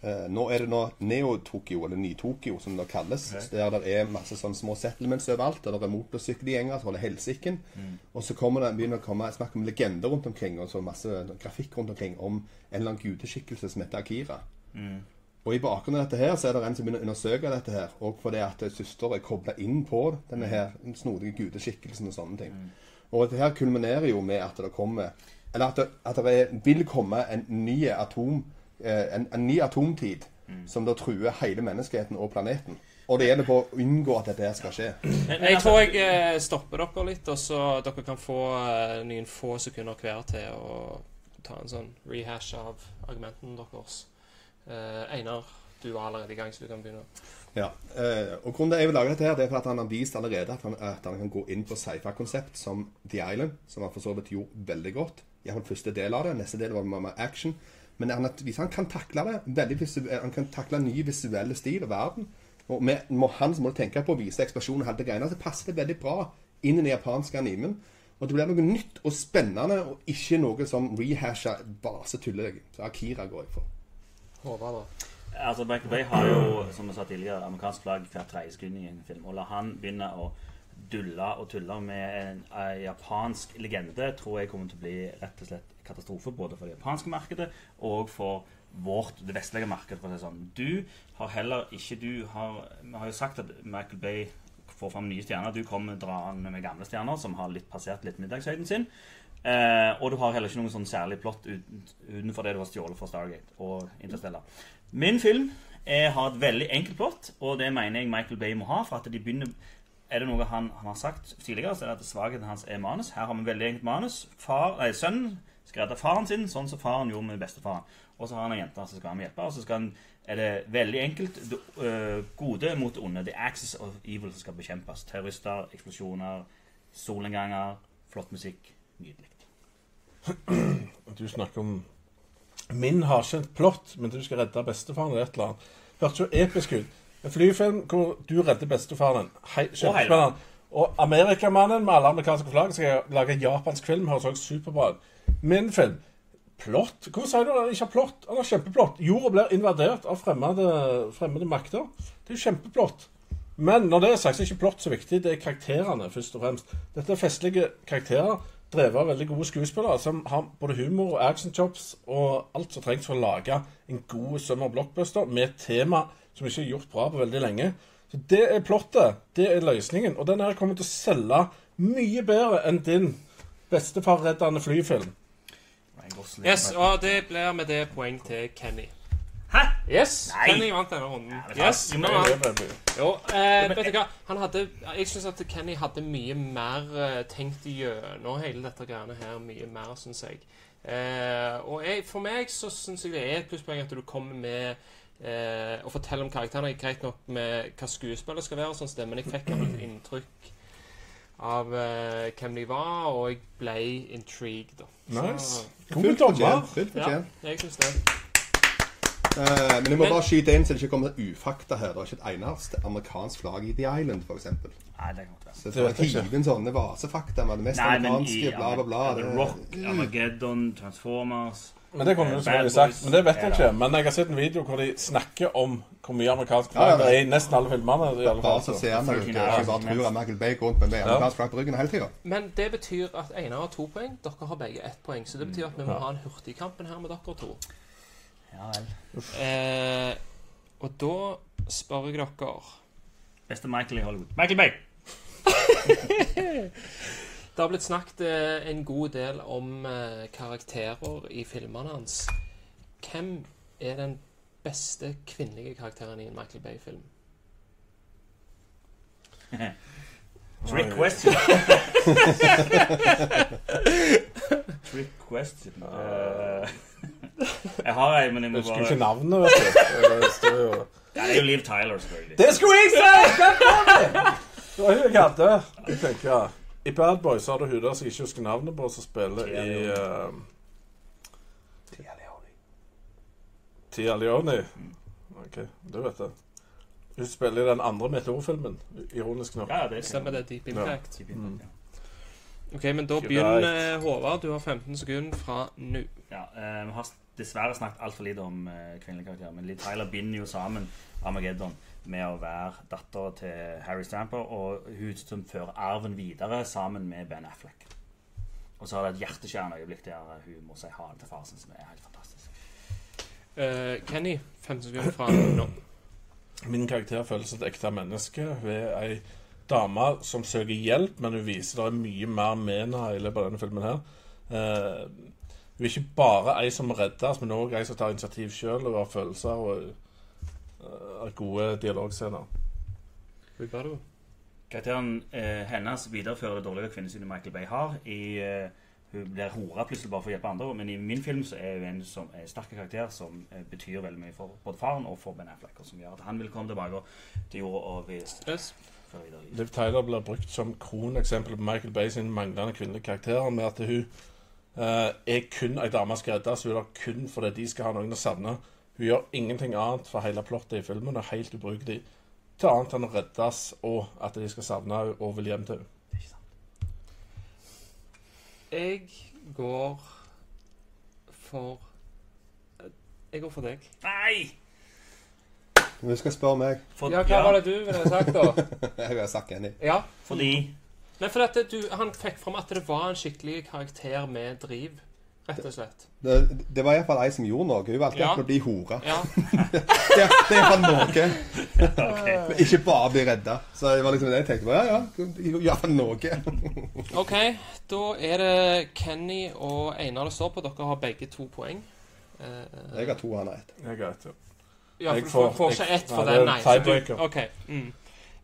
Eh, nå er det nå Neo-Tokyo, eller Ny-Tokyo, som det kalles. Der det er masse sånne små settlements overalt. Der det er motorsykkelgjenger som holder helsiken. Og så kommer det, begynner det å komme snakk om legender rundt omkring, og så masse grafikk rundt omkring om en eller annen gudeskikkelse som heter Akira. Og i bakgrunnen av dette her, så er det en som begynner å undersøke dette her. Og fordi at søster er kobla inn på denne her snodige gudeskikkelsen og sånne ting. Og dette her kulminerer jo med at det kommer Eller at det, at det vil komme en ny atom en, en ny atomtid som da truer hele menneskeheten og planeten. Og det gjelder på å unngå at dette skal skje. Men, Jeg altså, tror jeg eh, stopper dere litt, og så dere kan få eh, noen få sekunder hver til å ta en sånn rehash av argumentene deres. Eh, Einar, du var allerede i gang, så du kan begynne. Ja, eh, og Grunnen til at jeg vil lage dette, her, det er for at han har vist allerede at han, at han kan gå inn på sci-fi-konsept som The Island, som han for så vidt gjorde veldig godt. Iallfall første del av det. Neste del var mer action. Men han, hvis han kan takle det, veldig visu han kan takle ny visuell stil og verden Og med må han som må tenke på å vise eksplosjonen og hele det greiene, så passer det veldig bra inn i den japanske animen. Og det blir noe nytt og spennende, og ikke noe som rehasha basetulle. Så Akira går jeg for. Håvard, da. Altså, Michael Bay har jo, som jeg sa tidligere, amerikansk flagg hvert tredje sekund i en film. Og la han begynne å dulle og tulle med en, en japansk legende tror jeg kommer til å bli rett og slett katastrofe både for det japanske markedet og for vårt, det vestlige markedet. For å sånn. Du har heller ikke du har, Vi har jo sagt at Michael Bay får fram nye stjerner. Du kommer draende med gamle stjerner som har litt passert litt middagshøyden sin. Eh, og du har heller ikke noen sånn særlig plott uten, utenfor det du har stjålet fra Stargate og Interstellar. Min film er, har et veldig enkelt plott, og det mener jeg Michael Bay må ha. For at de begynner Er det noe han, han har sagt tidligere, så er det at svakheten hans er manus. Her har vi veldig enkelt manus. Far, nei, Sønnen skal redde faren sin, sånn som faren gjorde med bestefaren. Og så har han en jente som skal han hjelpe, og så han, er det veldig enkelt. Det, uh, gode mot det onde. The axis of evil som skal bekjempes. Terrorister, eksplosjoner, solnedganger, flott musikk. Nydelig. Du snakker om Min har ikke et plott, men du skal redde bestefaren eller et eller annet. Hørtes jo episk ut. En flyfilm hvor du redder bestefaren. Kjempespennende. Og Amerikamannen med alle amerikanske flagg skal lage japansk film. Høres også superbra ut. Min film Plott? Hvorfor sier du at han ikke har plott? Han har kjempeplott. Jorda blir invadert av fremmede, fremmede makter. Det er jo kjempeplott. Men når det er sagt, så er ikke plott så viktig. Det er karakterene, først og fremst. Dette er festlige karakterer, drevet av veldig gode skuespillere, som har både humor og action chops og alt som trengs for å lage en god summer blockbuster med et tema som ikke er gjort bra på veldig lenge. Så det er plottet. Det er løsningen. Og den her kommer til å selge mye bedre enn din bestefarreddende flyfilm. Yes, og det blir med det poeng til Kenny. Hæ? Yes, Nei. Kenny vant denne runden. er Yes, kom men- Jo, eh, vet du hva? Han hadde, jeg syns at Kenny hadde mye mer eh, tenkt gjennom hele dette greiene her. Mye mer, syns jeg. Eh, og jeg, for meg så syns jeg det er et plusspoeng at du kommer med eh, og forteller om karakterene. Greit nok med hva skuespillet skal være, og sånn men jeg fikk et inntrykk av eh, hvem de var, og jeg ble intrigued. Da. Nice. God Fullt fortjent. Ja, jeg syns det. Eh, men jeg må Men- bare skyte inn så det ikke kommer ufakta her. Det er ikke et eneste amerikansk flagg i The Island, f.eks. Nei, det kan godt være. Så Det for vet jeg inn sånne vasefakta med det mest Nei, men i amerikanske, bla, bla, bla The det- Rock, Armageddon, Transformers Men det kunne du selvfølgelig sagt. Men det vet jeg ikke. Men jeg har sett en video hvor de snakker om hvor mye amerikansk flagg det er i nesten alle filmene. i alle Bare fall. så så. ser er ikke bare tror at Michael Bay går rundt med amerikansk flagg på ryggen hele tida. Men det betyr at Einar har to poeng, dere har begge ett poeng. Så det betyr at vi må ha en hurtigkampen her med dere to. Ja vel. Eh, og da spør jeg dere Beste Michael i Hollywood. Michael Bay! Det har blitt snakket eh, en god del om eh, karakterer i filmene hans. Hvem er den beste kvinnelige karakteren i en Michael Bay-film? Trick question. Trick question. Uh, jeg har ei, men jeg må bare husker ikke navnet, vet du. Det er jo Liv Tyler, selvfølgelig. Det skulle jeg si! Det var hun jeg hadde. Jeg tenker, I Bad Boys har du hun der som jeg ikke husker navnet på, som spiller Tia i Leone. uh, Tia Leone. Ok, det vet jeg. Hun spiller i den andre Meteor-filmen, ironisk nok. Ja, det Stemmer det? Deep Impact. Mm. Ok, men da begynner eh, Håvard. Du har 15 sekunder fra nå. Ja, eh, Vi har dessverre snakket altfor lite om eh, kvinnelige karakterer. Men Lee Tyler binder jo sammen Armageddon med å være datter til Harry Stamper, og hun som fører arven videre sammen med Ben Affleck. Og så har det et hjerteskjærende øyeblikk der hun må si ha det til far sin, som er helt fantastisk. Uh, Kenny, 15 sekunder fra nå. Min karakter føles som et ekte menneske. Hun er ei dame som søker hjelp, men hun viser det er mye mer med henne i løpet av denne filmen. her. Uh, hun er ikke bare ei som reddes, men òg ei som tar initiativ sjøl og har følelser og gode dialogscener. Karakteren eh, hennes viderefører det dårlige kvinnesynet Michael Bay har. I, eh, hun blir hora plutselig bare for å hjelpe andre, men i min film så er hun en som er sterk karakter som eh, betyr veldig mye for både faren og for Ben Affleck, og som gjør at han vil komme tilbake til jorda og vise Yes. liv. Tyler blir brukt som kroneksempel på Michael Bay sin manglende kvinnelige karakterer, med at hun eh, er kun ei dame skredder, så Hun er kun fordi de skal ha noen å savne. Hun gjør ingenting annet for hele plottet i filmen. og er helt ubrukelig til annet enn å reddes og at de skal savne henne og vil hjem til henne. Jeg går for Jeg går for deg. Nei! Du skal spørre meg. For, Ja, hva var det du ville sagt, da? Jeg ville sagt enig. Ja. Fordi Nei, for at du, han fikk fram at det var en skikkelig karakter med driv, rett og slett. Det, det var iallfall ei som gjorde noe. Hun valgte Ja. å bli hore. Ja. Det, det er iallfall noe. Men Ikke bare bli redda. Så det var liksom det jeg tenkte. på. Ja, ja, iallfall noe. OK, da er det Kenny og Einar det står på. Dere har begge to poeng. Eh, Jeg har to, han har ett. Jeg er ett, Ja. Ja, Jeg for, får, får- får ikke ett for Nei, det er den, nei. tiebreaker. OK. Mm.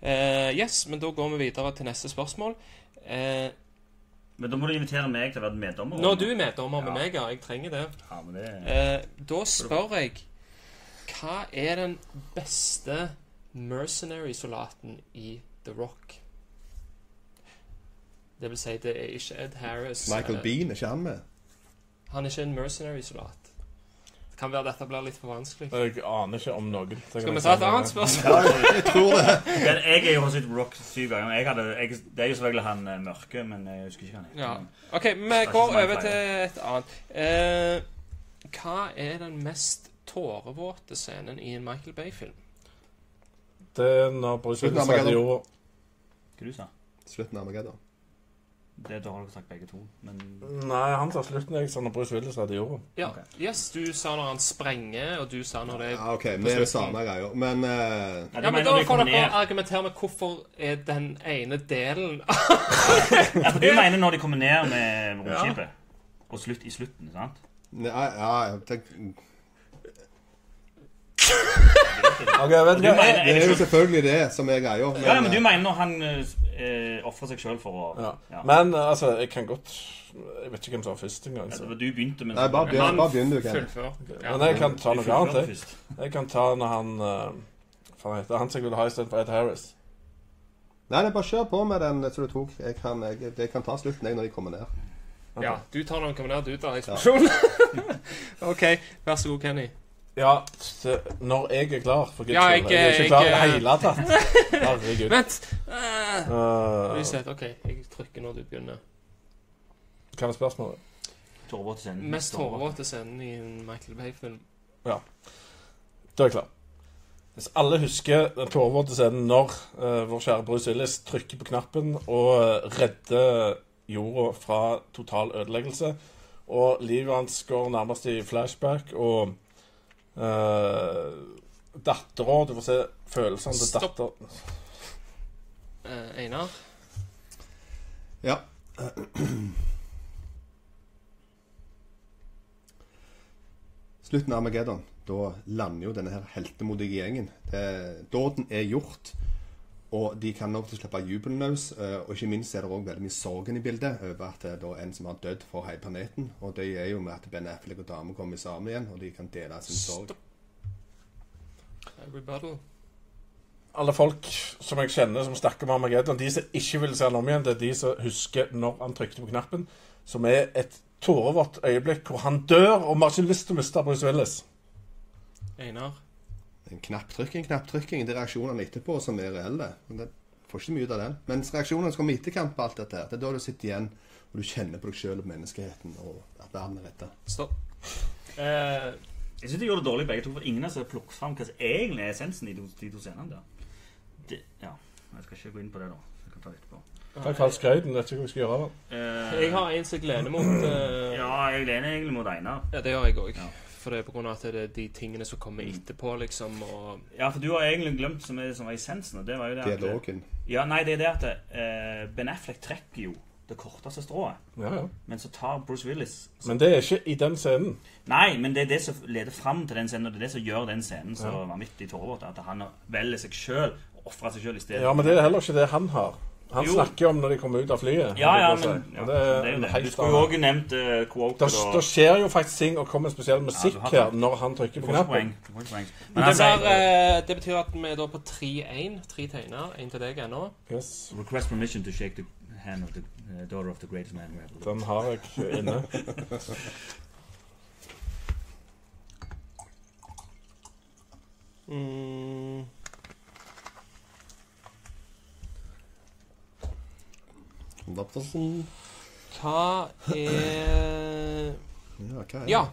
Eh, yes, men da går vi videre til neste spørsmål. Eh, Men da må du invitere meg til å være meddommer. når du er meddommer med Ja. meg, ja. Jeg trenger det. Ja, men det Eh, da spør jeg Hva er den beste mercenary-soldaten i The Rock? Det vil si, det er ikke Ed Harris. Michael eh, Bean, er ikke han med? Han er ikke en mercenary-soldat. Det kan være dette blir litt for vanskelig. Jeg aner ikke om noen. Skal vi ta et annet spørsmål? Jeg tror det. Men jeg er jo sett Rock syv ganger. Jeg hadde, jeg, det er jo selvfølgelig han eh, mørke, men jeg husker ikke hva han heter. Ja. OK, vi går over til et annet. Eh, hva er den mest tårevåte scenen i en Michael Bay-film? Det er når Bruce Willis er jorda. Hva du sa Slutten av Armageddon. Det da har dere sagt begge to, men Nei, han sa slutten. Jeg sa når Bruce Willis hadde jorda. Ja, yes, du sa når han sprenger, og du sa når det er Ja, OK, vi er det samme greia. Men uh... Ja, Ja, men Da får dere argumentere med hvorfor er den ene delen Ja, for du mener når de kommer ned med romskipet? Og slutt i slutten, sant? Nei, ja, jeg tenker, okay, vet Du du mener, Det er er jo selvfølgelig det som er greia. Men, Ja, men du eh, mener når han eh, ofre seg sjøl for å Ja. ja. Men eh, altså, jeg kan godt Jeg vet ikke hvem som var først engang. Ja, det var du begynte med Nei, bare begynn, bare begynn du, Ken. fullfør. Ja. Men jeg kan ta noe annet. Jeg. jeg kan ta når han uh, Hva heter han som jeg ville ha istedenfor Ed Harris? Nei, det er bare kjør på med den som du tok. Jeg kan, jeg, jeg kan ta slutten jeg når de kommer ned. ja, du tar når han kommer ned, du tar eksplosjonen. OK, vær så god, Kenny. Ja, når jeg er klar, for guds Ja, skyld. jeg- Jeg er ikke klar i det hele tatt. Herregud. Vent! Uh, Uh, OK, jeg trykker når du begynner. hva er spørsmålet? Tårevåte scenen. Mest tårevåte scenen i en Michael Bay-film. Ja. Da er jeg klar. Hvis alle husker den tårevåte scenen når uh, vår kjære Bruce Willis trykker på knappen og eh, redder jorda fra total ødeleggelse, og livet hans går nærmest i flashback, og uh, dattera Du får se følelsene til Stopp. datter... Eh, Einar? Ja. Slutten av Armageddon. Da lander jo denne her heltemodige gjengen. Det- Dåden er gjort. Og de kan nok slippe jubelen løs. eh, Og ikke minst er det òg veldig mye sorgen i bildet over at det er en som har dødd for hele planeten. Og det er jo med at Ben Affleck og dama kommer sammen igjen, og de kan dele sin sorg. Alle folk som jeg kjenner som snakker om Armageddon, de som ikke vil se han om igjen, det er de som husker når han trykte på knappen, som er et tårevått øyeblikk hvor han dør, og vi har ikke lyst til å miste Bruce Willis. Einar? En knapptrykking, knapptrykking. Det er reaksjonene etterpå som er reelle. Men det får ikke mye ut av den. Mens reaksjonene som kommer i etterkant på alt dette, her, det er da du sitter igjen og du kjenner på deg sjøl og menneskeheten og at verden er redda. Stopp. Eh, Jeg syns de gjorde det dårlig begge to, for ingen har plukket fram hva som egentlig er essensen i de, de to scenene der. Det, ja, Jeg skal ikke gå inn på det, da. Jeg kan ta det etterpå. Takk for skryten. Vet ikke hva jeg skal gjøre. Eh, jeg har en som jeg lener mot uh, Ja, jeg lener egentlig mot Einar. Ja, det gjør jeg òg. Ja. For det er av at det er de tingene som kommer etterpå, liksom, og Ja, for du har egentlig glemt som, er, som var essensen, og det var jo det at Dialogen. Ja, nei, det er det at eh, Ben Affleck trekker jo det korteste strået, Ja, ja. men så tar Bruce Willis Men det er ikke i den scenen. Nei, men det er det som leder fram til den scenen, og det er det som gjør den scenen så vanvittig tårevåt. At han velger seg sjøl og ofrer seg sjøl i stedet. Ja, men det er heller ikke det han har. Han Jo. snakker om når de kommer ut av flyet. Ja, ja, men ja, det, er, det er jo det. Du skulle jo òg nevnt uh, quote Da, da skjer jo faktisk ting og kommer spesiell musikk Ja, her når han trykker på knappen. det, blir, uh, det betyr at vi er da på 3-1. Tre tegner. Én til deg ennå. Yes. Request permission to shake the Hand of the uh, Daughter of the Greatest Man Who Ever Lived. Den har jeg inne. Mm, Dappersen. hva er Ja, hva er? Ja.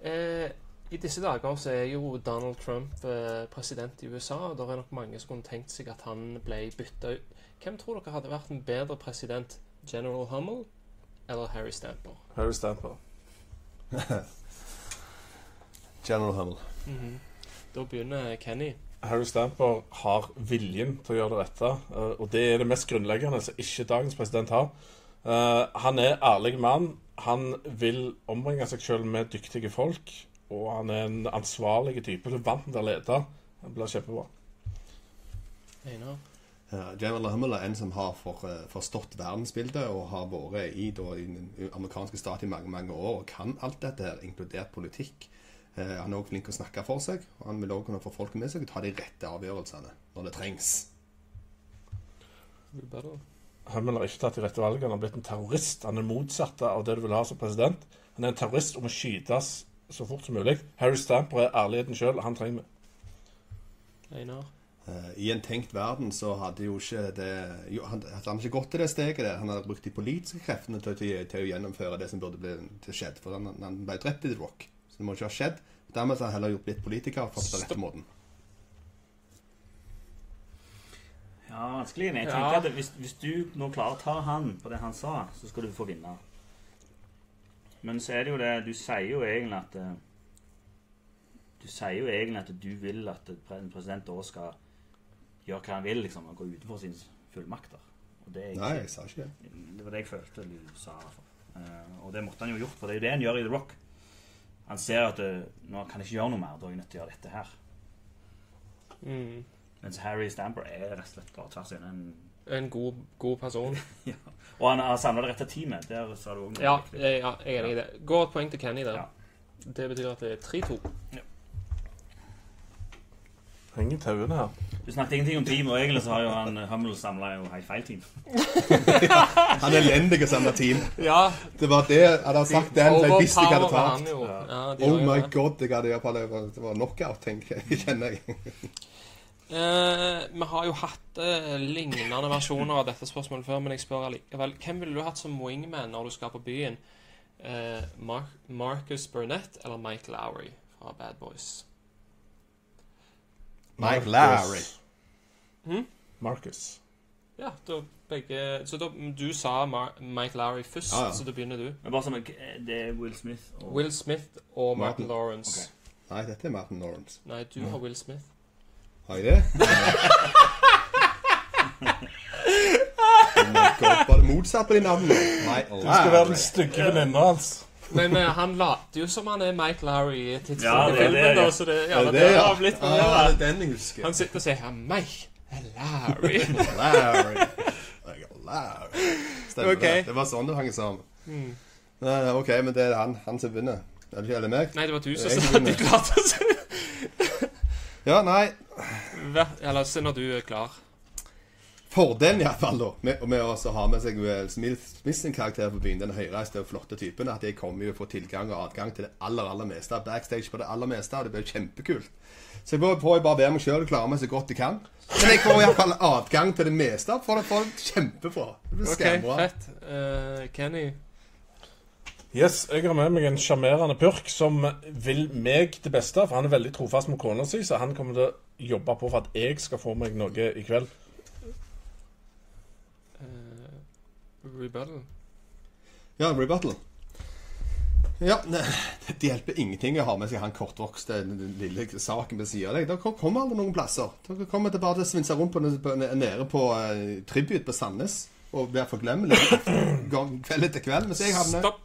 Eh, I disse dager så er jo Donald Trump eh, president i USA, og det er nok mange som kunne tenkt seg at han ble bytta ut. Hvem tror dere hadde vært en bedre president? General Hummel eller Harry Stamper? Harry Stamper. General Hummel. Da begynner Kenny. Harry Stamper har viljen til å gjøre det rette, eh, og det er det mest grunnleggende som ikke dagens president har. Eh, han er ærlig mann. Han vil ombringe seg selv med dyktige folk, og han er en ansvarlig type er vant til å lede. Det blir kjempebra. Ja, General Hummel er en som har for, eh, forstått verdensbildet og har vært i, da, den amerikanske stat i mange mange år og kan alt dette, her, inkludert politikk. Eh, han er også flink til å snakke for seg, og han vil også kunne få folk med seg og ta de rette avgjørelsene når det trengs. Hummel har ikke tatt de rette valgene. Han har blitt en terrorist. Han er motsatt av det du vil ha som president. Han er en terrorist og må skytes så fort som mulig. Harry Stamper er ærligheten sjøl. Han trenger vi. Einar. Eh, I en tenkt verden så hadde jo ikke det jo, han, hadde han ikke gått til det steget der. Han hadde brukt de politiske kreftene til, til, til å gjennomføre det som burde bli skjedd. For han, han ble drept i The Rock. Så det må ikke ha skjedd. Dermed har han heller gjort litt politiker for på rette måten. Ja, vanskelig. Men jeg Ja. at hvis, hvis du nå klarer å ta han på det han sa, så skal du få vinne. Men så er det jo det Du sier jo egentlig at eh, Du sier jo egentlig at du vil at en president da skal gjøre hva han vil, liksom, og gå utenfor sine fullmakter. Og det er ikke, Nei, jeg sa ikke det. Det var det jeg følte du sa. Eh, og det måtte han jo gjort, for det er jo det han gjør i The Rock. Han ser at det, nå kan jeg ikke gjøre noe mer, da er jeg nødt til å gjøre dette her. Mm. Mens Harry Stamper er rett og slett bare tvers igjen en En god, god person. ja. Og han har samla det rette teamet. Der sa du òg noe Ja, jeg, ja, jeg er enig i det. Går et poeng til Kenny der. Ja. Det betyr at det er 3-2. Henger tauene her. Du snakket ingenting om team, og egentlig så har jo han Hummel samla helt feil team. Han er elendig å samle team. Ja, Det var det hadde sagt den, for jeg visste jeg hadde han tapt. jo. Ja, Oh my det. god, jeg hadde iallfall det var- det var knockout, tenker jeg. kjenner jeg. Eh, vi har jo hatt eh, lignende versjoner av dette spørsmålet før, men jeg spør allikevel. Hvem ville du hatt som wingman når du skal på byen? Eh, Mar Marcus Burnett eller Mike Lowry fra Bad Boys? Mike Larry. Marcus. Ja, da begge Så da, du sa Mar Mike Lowry først, ah, ja. så da begynner du. Men bare sånn, Det er Will Smith og Will Smith og Martin. Martin Lawrence. Nei, dette er Martin Lawrence. Nei, du har Will Smith. Har jeg det? oh my god, var det motsatt på de navnene? Du skal være den Larry. stygge venninna hans. Men uh, han later jo som han er Mike Lowry i et tidspunkt Ja, i filmen, det, da, ja. så det, ja, det, det det, ja? har blitt Ah, forvirret. det er den jeg husker. Han sitter og sier ja, Mike Larry. Larry. Mike Larry. Stemmer okay. det. Det var sånn du hang sammen. Nei, Uh, ok, men det er han, han som vinner. Er det ikke eller meg? Nei, det var du som sa du klarte å si Ja, nei. Eller se når du er klar. Fordelen iallfall, da, med, med å ha med seg Smith, Smith sin karakter på byen, den høyreiste og flotte typen, at jeg kommer jo få tilgang og adgang til det aller aller meste. Backstage på det aller meste, og det blir kjempekult. Så jeg får bare være meg sjøl og klare meg så godt jeg kan. Men jeg får iallfall adgang til det meste. For det får det kjempebra. Det blir OK, skambra. fett. Uh, Kenny. Yes, jeg har med meg en sjarmerende purk som vil meg det beste. For han er veldig trofast mot kona si, så han kommer til å jobbe på for at jeg skal få meg noe i kveld. Uh, rebuttal. Ja, rebuttal. Ja, ne, Det hjelper ingenting å ha med seg han kortvokste den lille saken ved siden av deg. Dere kommer aldri noen plasser. Dere kommer til bare til å svinse rundt på, nede på uh, Tribute på Sandnes og blir forglemmelige gang- kveld etter kveld. Mens jeg havner Stopp.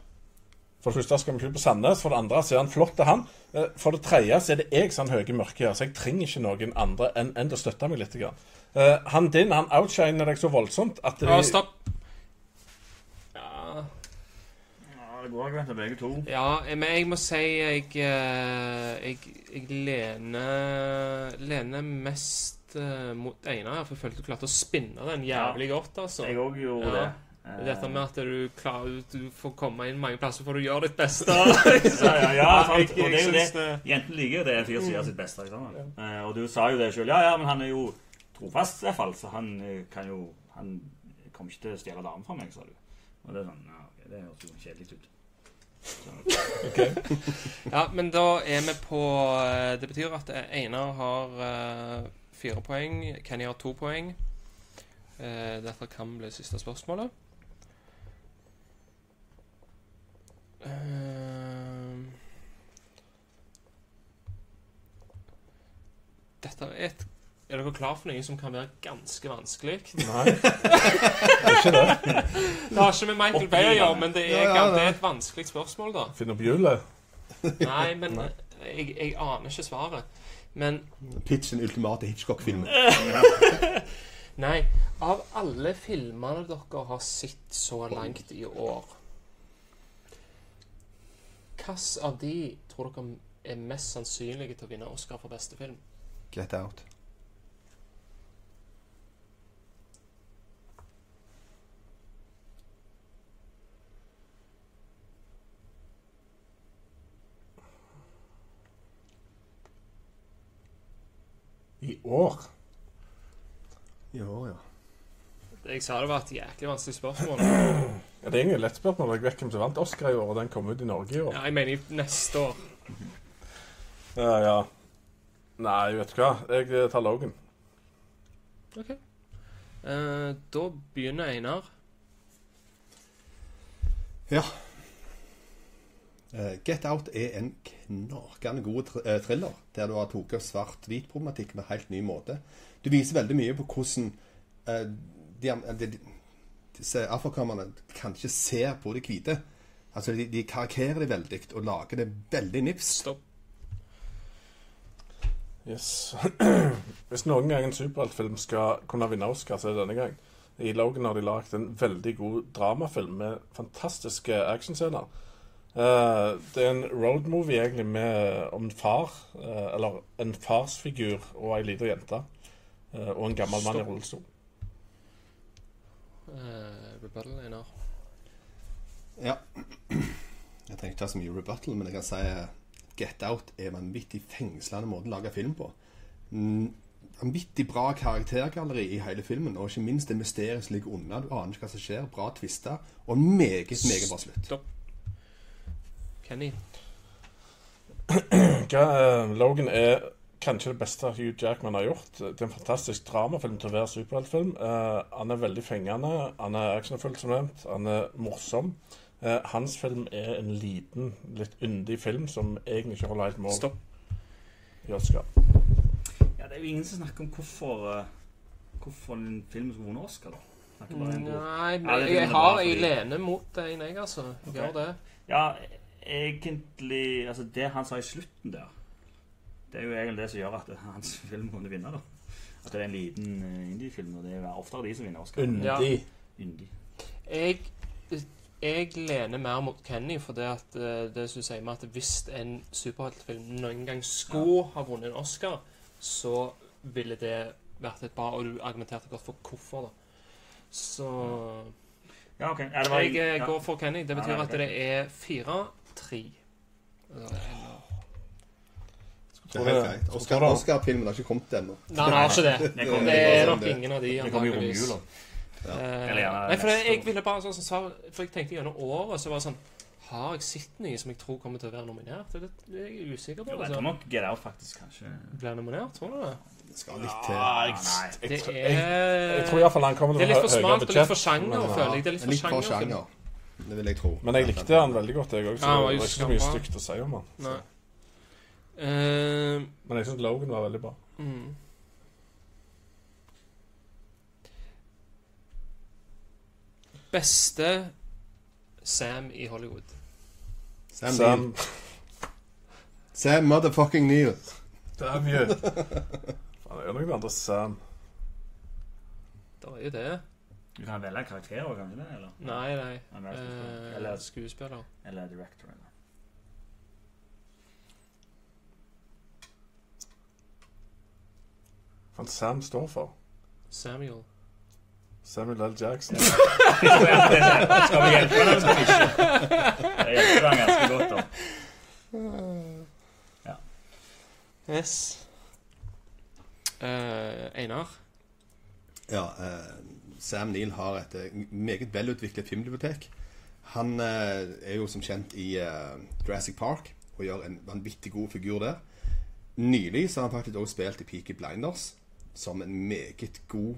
For det første skal vi ikke på Sandnes. For det andre så er han flott til han. Eh, For det tredje så er det jeg som er høye mørke her, så jeg trenger ikke noen andre enn en til å støtte meg litt. grann. Eh, han din han outshiner deg så voldsomt at det Ja, stopp. Ja, Ja, det går greit med begge to. ja, men jeg må si jeg eh, Jeg, jeg lener Lener mest mot Einar her, for jeg følte du klarte å spinne den jævlig godt, altså. Jeg òg gjorde Ja. det. Dette med at du, klarer, du får komme inn mange plasser for å gjøre ditt beste. ja, ja, ja, sant. Og det er jo det. Jentene liker jo det en fyr som gjør sitt beste. Ikke sant? Eh, og du sa jo det sjøl. Ja, ja, men han er jo trofast, i hvert fall. Så han eh, kan jo Han kommer ikke til å stjele damen fra meg, sa du. Og det er sånn Ja, okay, det høres jo kjedelig ut. Ja, men da er vi på eh, Det betyr at Einar har uh, fire poeng, Kenny har to poeng. Uh, dette kan bli siste spørsmålet. Eh, dette er et Er dere klar for noe som kan være ganske vanskelig? Nei. det er ikke det. Det har ikke med Michael Bay å gjøre, men det er, Ja, ja, det er et vanskelig spørsmål, da. Finn opp hjulet. Nei, men jeg, jeg aner ikke svaret. Men Pitch den ultimate Hitchcock-filmen. Nei, av alle filmene dere har sett så langt i år Hvilken av de tror dere er mest sannsynlige til å vinne Oscar for beste film? Get out. I år? I år, ja. Jeg sa det var et jæklig vanskelig spørsmål. Ja, det er egentlig et lett spørsmål. Jeg vet hvem som vant Oscar i år, og den kom ut i Norge i år. Ja, jeg mener i neste år. Ja, ja. Nei, vet du hva. Jeg eh, tar Logan. Ok. Eh, da begynner Einar. Ja. Eh, Get Out er en knakende god tr eh, thriller, der du har tatt svart-hvit-problematikk med en helt ny måte. Du viser veldig mye på hvordan eh, de, de, disse kan kanskje ser på de hvite. Altså, de, de karakterer det veldig og lager det veldig nips. Stopp. Yes. Hvis noen gang en superheltfilm skal kunne vinne Oscar, så er det denne gang. I Logan har de lagd en veldig god dramafilm med fantastiske actionscener. Uh, det er en roadmovie egentlig med, om en far, uh, eller en farsfigur og ei lita jente. Uh, og en gammel mann i Stopp. rullestol. Uh, rebuttal, Einar. Ja. Jeg trenger ikke ta så mye rebuttal, men jeg kan si eh, Get Out er en vanvittig fengslende måte å lage film på. Mm, Vanvittig bra karaktergalleri i hele filmen, og ikke minst det mysteriet som ligger unna. Du aner ikke hva som skjer. Bra tvister, og en meget, meget bra slutt. Stopp. Kenny. Hva, eh, Logan er kanskje det beste Hugh Jackman har gjort. Det er en fantastisk dramafilm til å være superheltfilm. Uh, han er veldig fengende, han er actionfull som nevnt, han er morsom. Uh, hans film er en liten, litt yndig film som egentlig ikke holder helt mål Stopp. Oscar. Ja, det er jo ingen som snakker om hvorfor uh, Hvorfor en film skulle vunnet Oscar, da. Nei, men jeg, jeg har jeg lener mot deg, jeg, altså. Okay. Gjør det. Ja, egentlig Altså, det han sa i slutten der, det er jo egentlig det som gjør at hans film kunne vinne, da. At det er en liten eh, indie-film, og det er oftere de som vinner Oscar. Undi. Ja. Undi. Jeg, jeg lener mer mot Kenny, for det at eh, det som sier meg at hvis en superheltfilm noen gang skulle ha vunnet en Oscar, så ville det vært et bra Og du argumenterte godt for hvorfor, da. Så Ja, ok. Ja, det var, jeg eh, ja. går for Kenny. Det Ja, betyr ja, at det er fire-tre. Eller- Det er helt greit. Oscar- Oscar-filmen har ikke kommet ennå. Nei, han har ikke det. Det kom, Det er nok ingen av de. Det. Eh, Eller Nei, for jeg ville bare sånn som sa For jeg tenkte gjennom året, så var det sånn Har jeg sett noe som jeg tror kommer til å være nominert? Det det er jeg usikker på. Jo, jeg Altså. tror nok Get Out faktisk kanskje Blir nominert, tror du det? Det skal litt til. Jeg, nei. jeg, er jeg, tror iallfall han kommer Det er litt for smalt og litt for sjanger, føler jeg. Det er litt for sjanger. Det vil jeg tro. Men jeg likte han veldig godt, jeg òg. Så Ja, det var ikke så mye stygt å si om han. Eh, Men jeg syns Logan var veldig bra. mm. Beste Sam i Hollywood. Sam, Neill. Sam Sam motherfucking Neil. Damn you. Faen, det er noen andre Sam. Det er jo det. Du kan velge karakter òg, kan du det? Eller, Nei, nei. Han er Eh, Eller- skuespiller. eller director? Eller. Hva Sam står for? Samuel. Samuel L. Jackson. Skal vi hjelpe ham, eller skal vi ikke? Det hjelper ham ganske godt, da. Yes. Eh, Einar. Ja, eh, Sam Neill har et eh, meget velutviklet filmbibliotek. Han eh, er jo som kjent i eh, Jurassic Park og gjør en vanvittig god figur der. Nylig så har han faktisk også spilt i Peaky Blinders som en meget god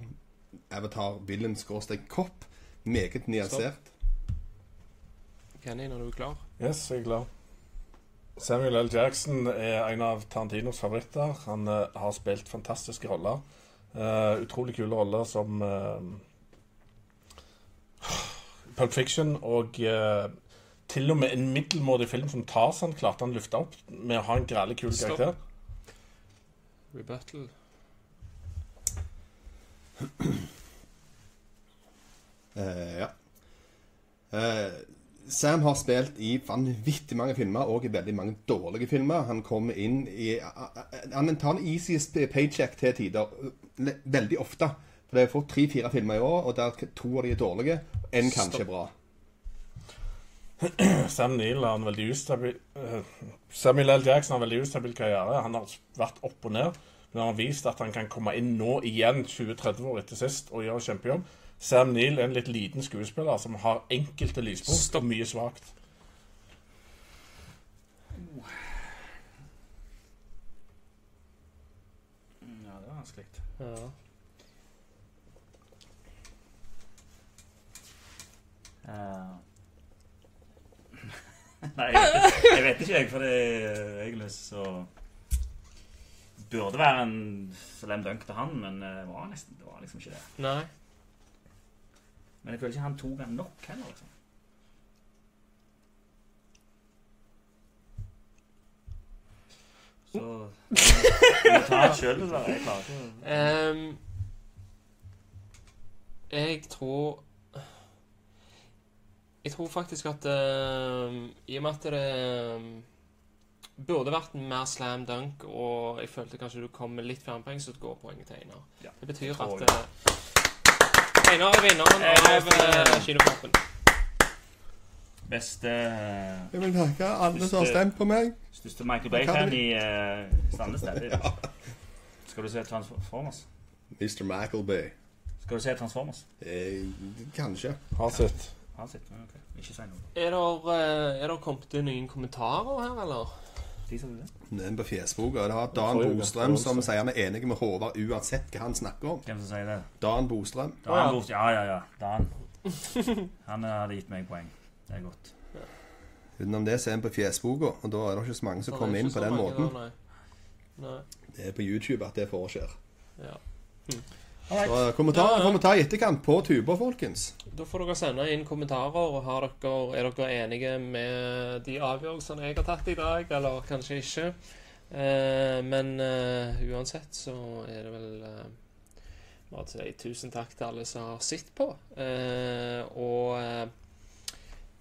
avatar villain skråstrek kopp. Meget nyansert. Kenny, når du er klar. Yes, jeg er klar. Samuel L. Jackson er en av Tarantinos favoritter. Han uh, har spilt fantastiske roller. Uh, utrolig kule roller som uh, Pulp Fiction og til og med en middelmådig film som Tarzan klarte han å lufte opp med å ha en grælig kul karakter. Rebuttal. Eh, ja. Eh, Sam har spilt i vanvittig mange filmer, og i veldig mange dårlige filmer. Han kommer inn i Han tar en easiest paycheck til tider. Veldig ofte. For det er fått tre-fire filmer i år, og der to av de er dårlige. En kanskje bra. Sam Neill har en veldig ustabil eh, Samuel L. Jackson har en veldig ustabil karriere. Han har vært opp og ned. Men han har vist at han kan komme inn nå igjen, 20-30 år etter sist, og gjøre kjempejobb. Sam Neill er en litt liten skuespiller som har enkelte lyspunkt og mye svakt. Ja, det var vanskelig. Ja. Uh. Nei, jeg vet, ikke- jeg vet ikke, jeg, for det er egentlig så Burde være en slam dunk til han, men eh, det var, nesten, det var liksom ikke det. Nei. Men jeg føler ikke han tok han nok heller, liksom. Så Du tar ta det sjøl, dessverre. Jeg klarer ikke Ehm, jeg tror Jeg tror faktisk at uh, I og med at det ehm, burde vært mer slam dunk, og jeg følte kanskje du kom med litt flere poeng, så går poenget til Einar. Ja, det betyr at uh, Einar er vinneren av uh, kinokampen. Beste Jeg vil takke alle som har stemt på meg. Største Michael Bay-fan i uh, Sandnes. det er. Skal du se Transformers? Mr. Michael Bay. Skal du se Transformers? Eh, kanskje. Har sett. Har sett, ok. Ikke si noe. Er det kommet inn noen kommentarer her, eller? Viser du det? Den på fjesboka. Det har Dan Forrige uke, Bostrøm forrige som onsdag. sier han er enig med Håvard uansett hva han snakker om. Hvem som sier det? Dan Bostrøm. Dan Bort. Ja, ja, ja. Dan. Han hadde gitt meg poeng. Det er godt. Utenom det så er han på fjesboka, og da er det ikke så mange som er kommer inn på den måten. der, Nei. Nei. Det er på YouTube at det foreskjer. Ja. Så kommentar, Ja, ja. kommentar i etterkant på tuber, folkens. Da får dere sende inn kommentarer. og har dere, Er dere enige med de avgjørelsene jeg har tatt i dag, eller kanskje ikke? Eh, men eh, uansett så er det vel eh, bare til å si tusen takk til alle som har sett på. Eh, og eh,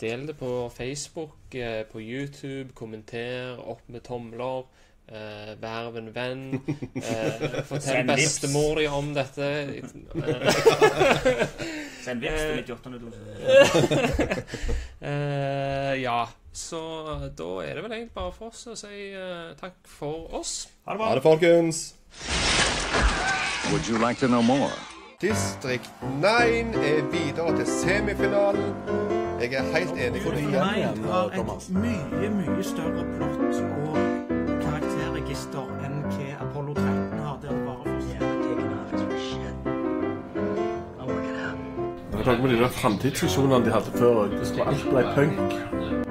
del det på Facebook, eh, på YouTube, kommenter, opp med tomler. Uh, Verv en venn. Uh, fortell bestemor di om dette. Eh, Send vips til 9802. uh, ja, så da er det vel egentlig bare for oss å si uh, takk for oss. Ha det bra. Ha det, folkens. Would you like to know more? Distrikt 9 er videre til semifinalen. Jeg er helt enig med deg. igjen, har Thomas. et mye, mye større plott og Med tanke på de framtidsvisjonene de hadde før, det skulle alt bli punk.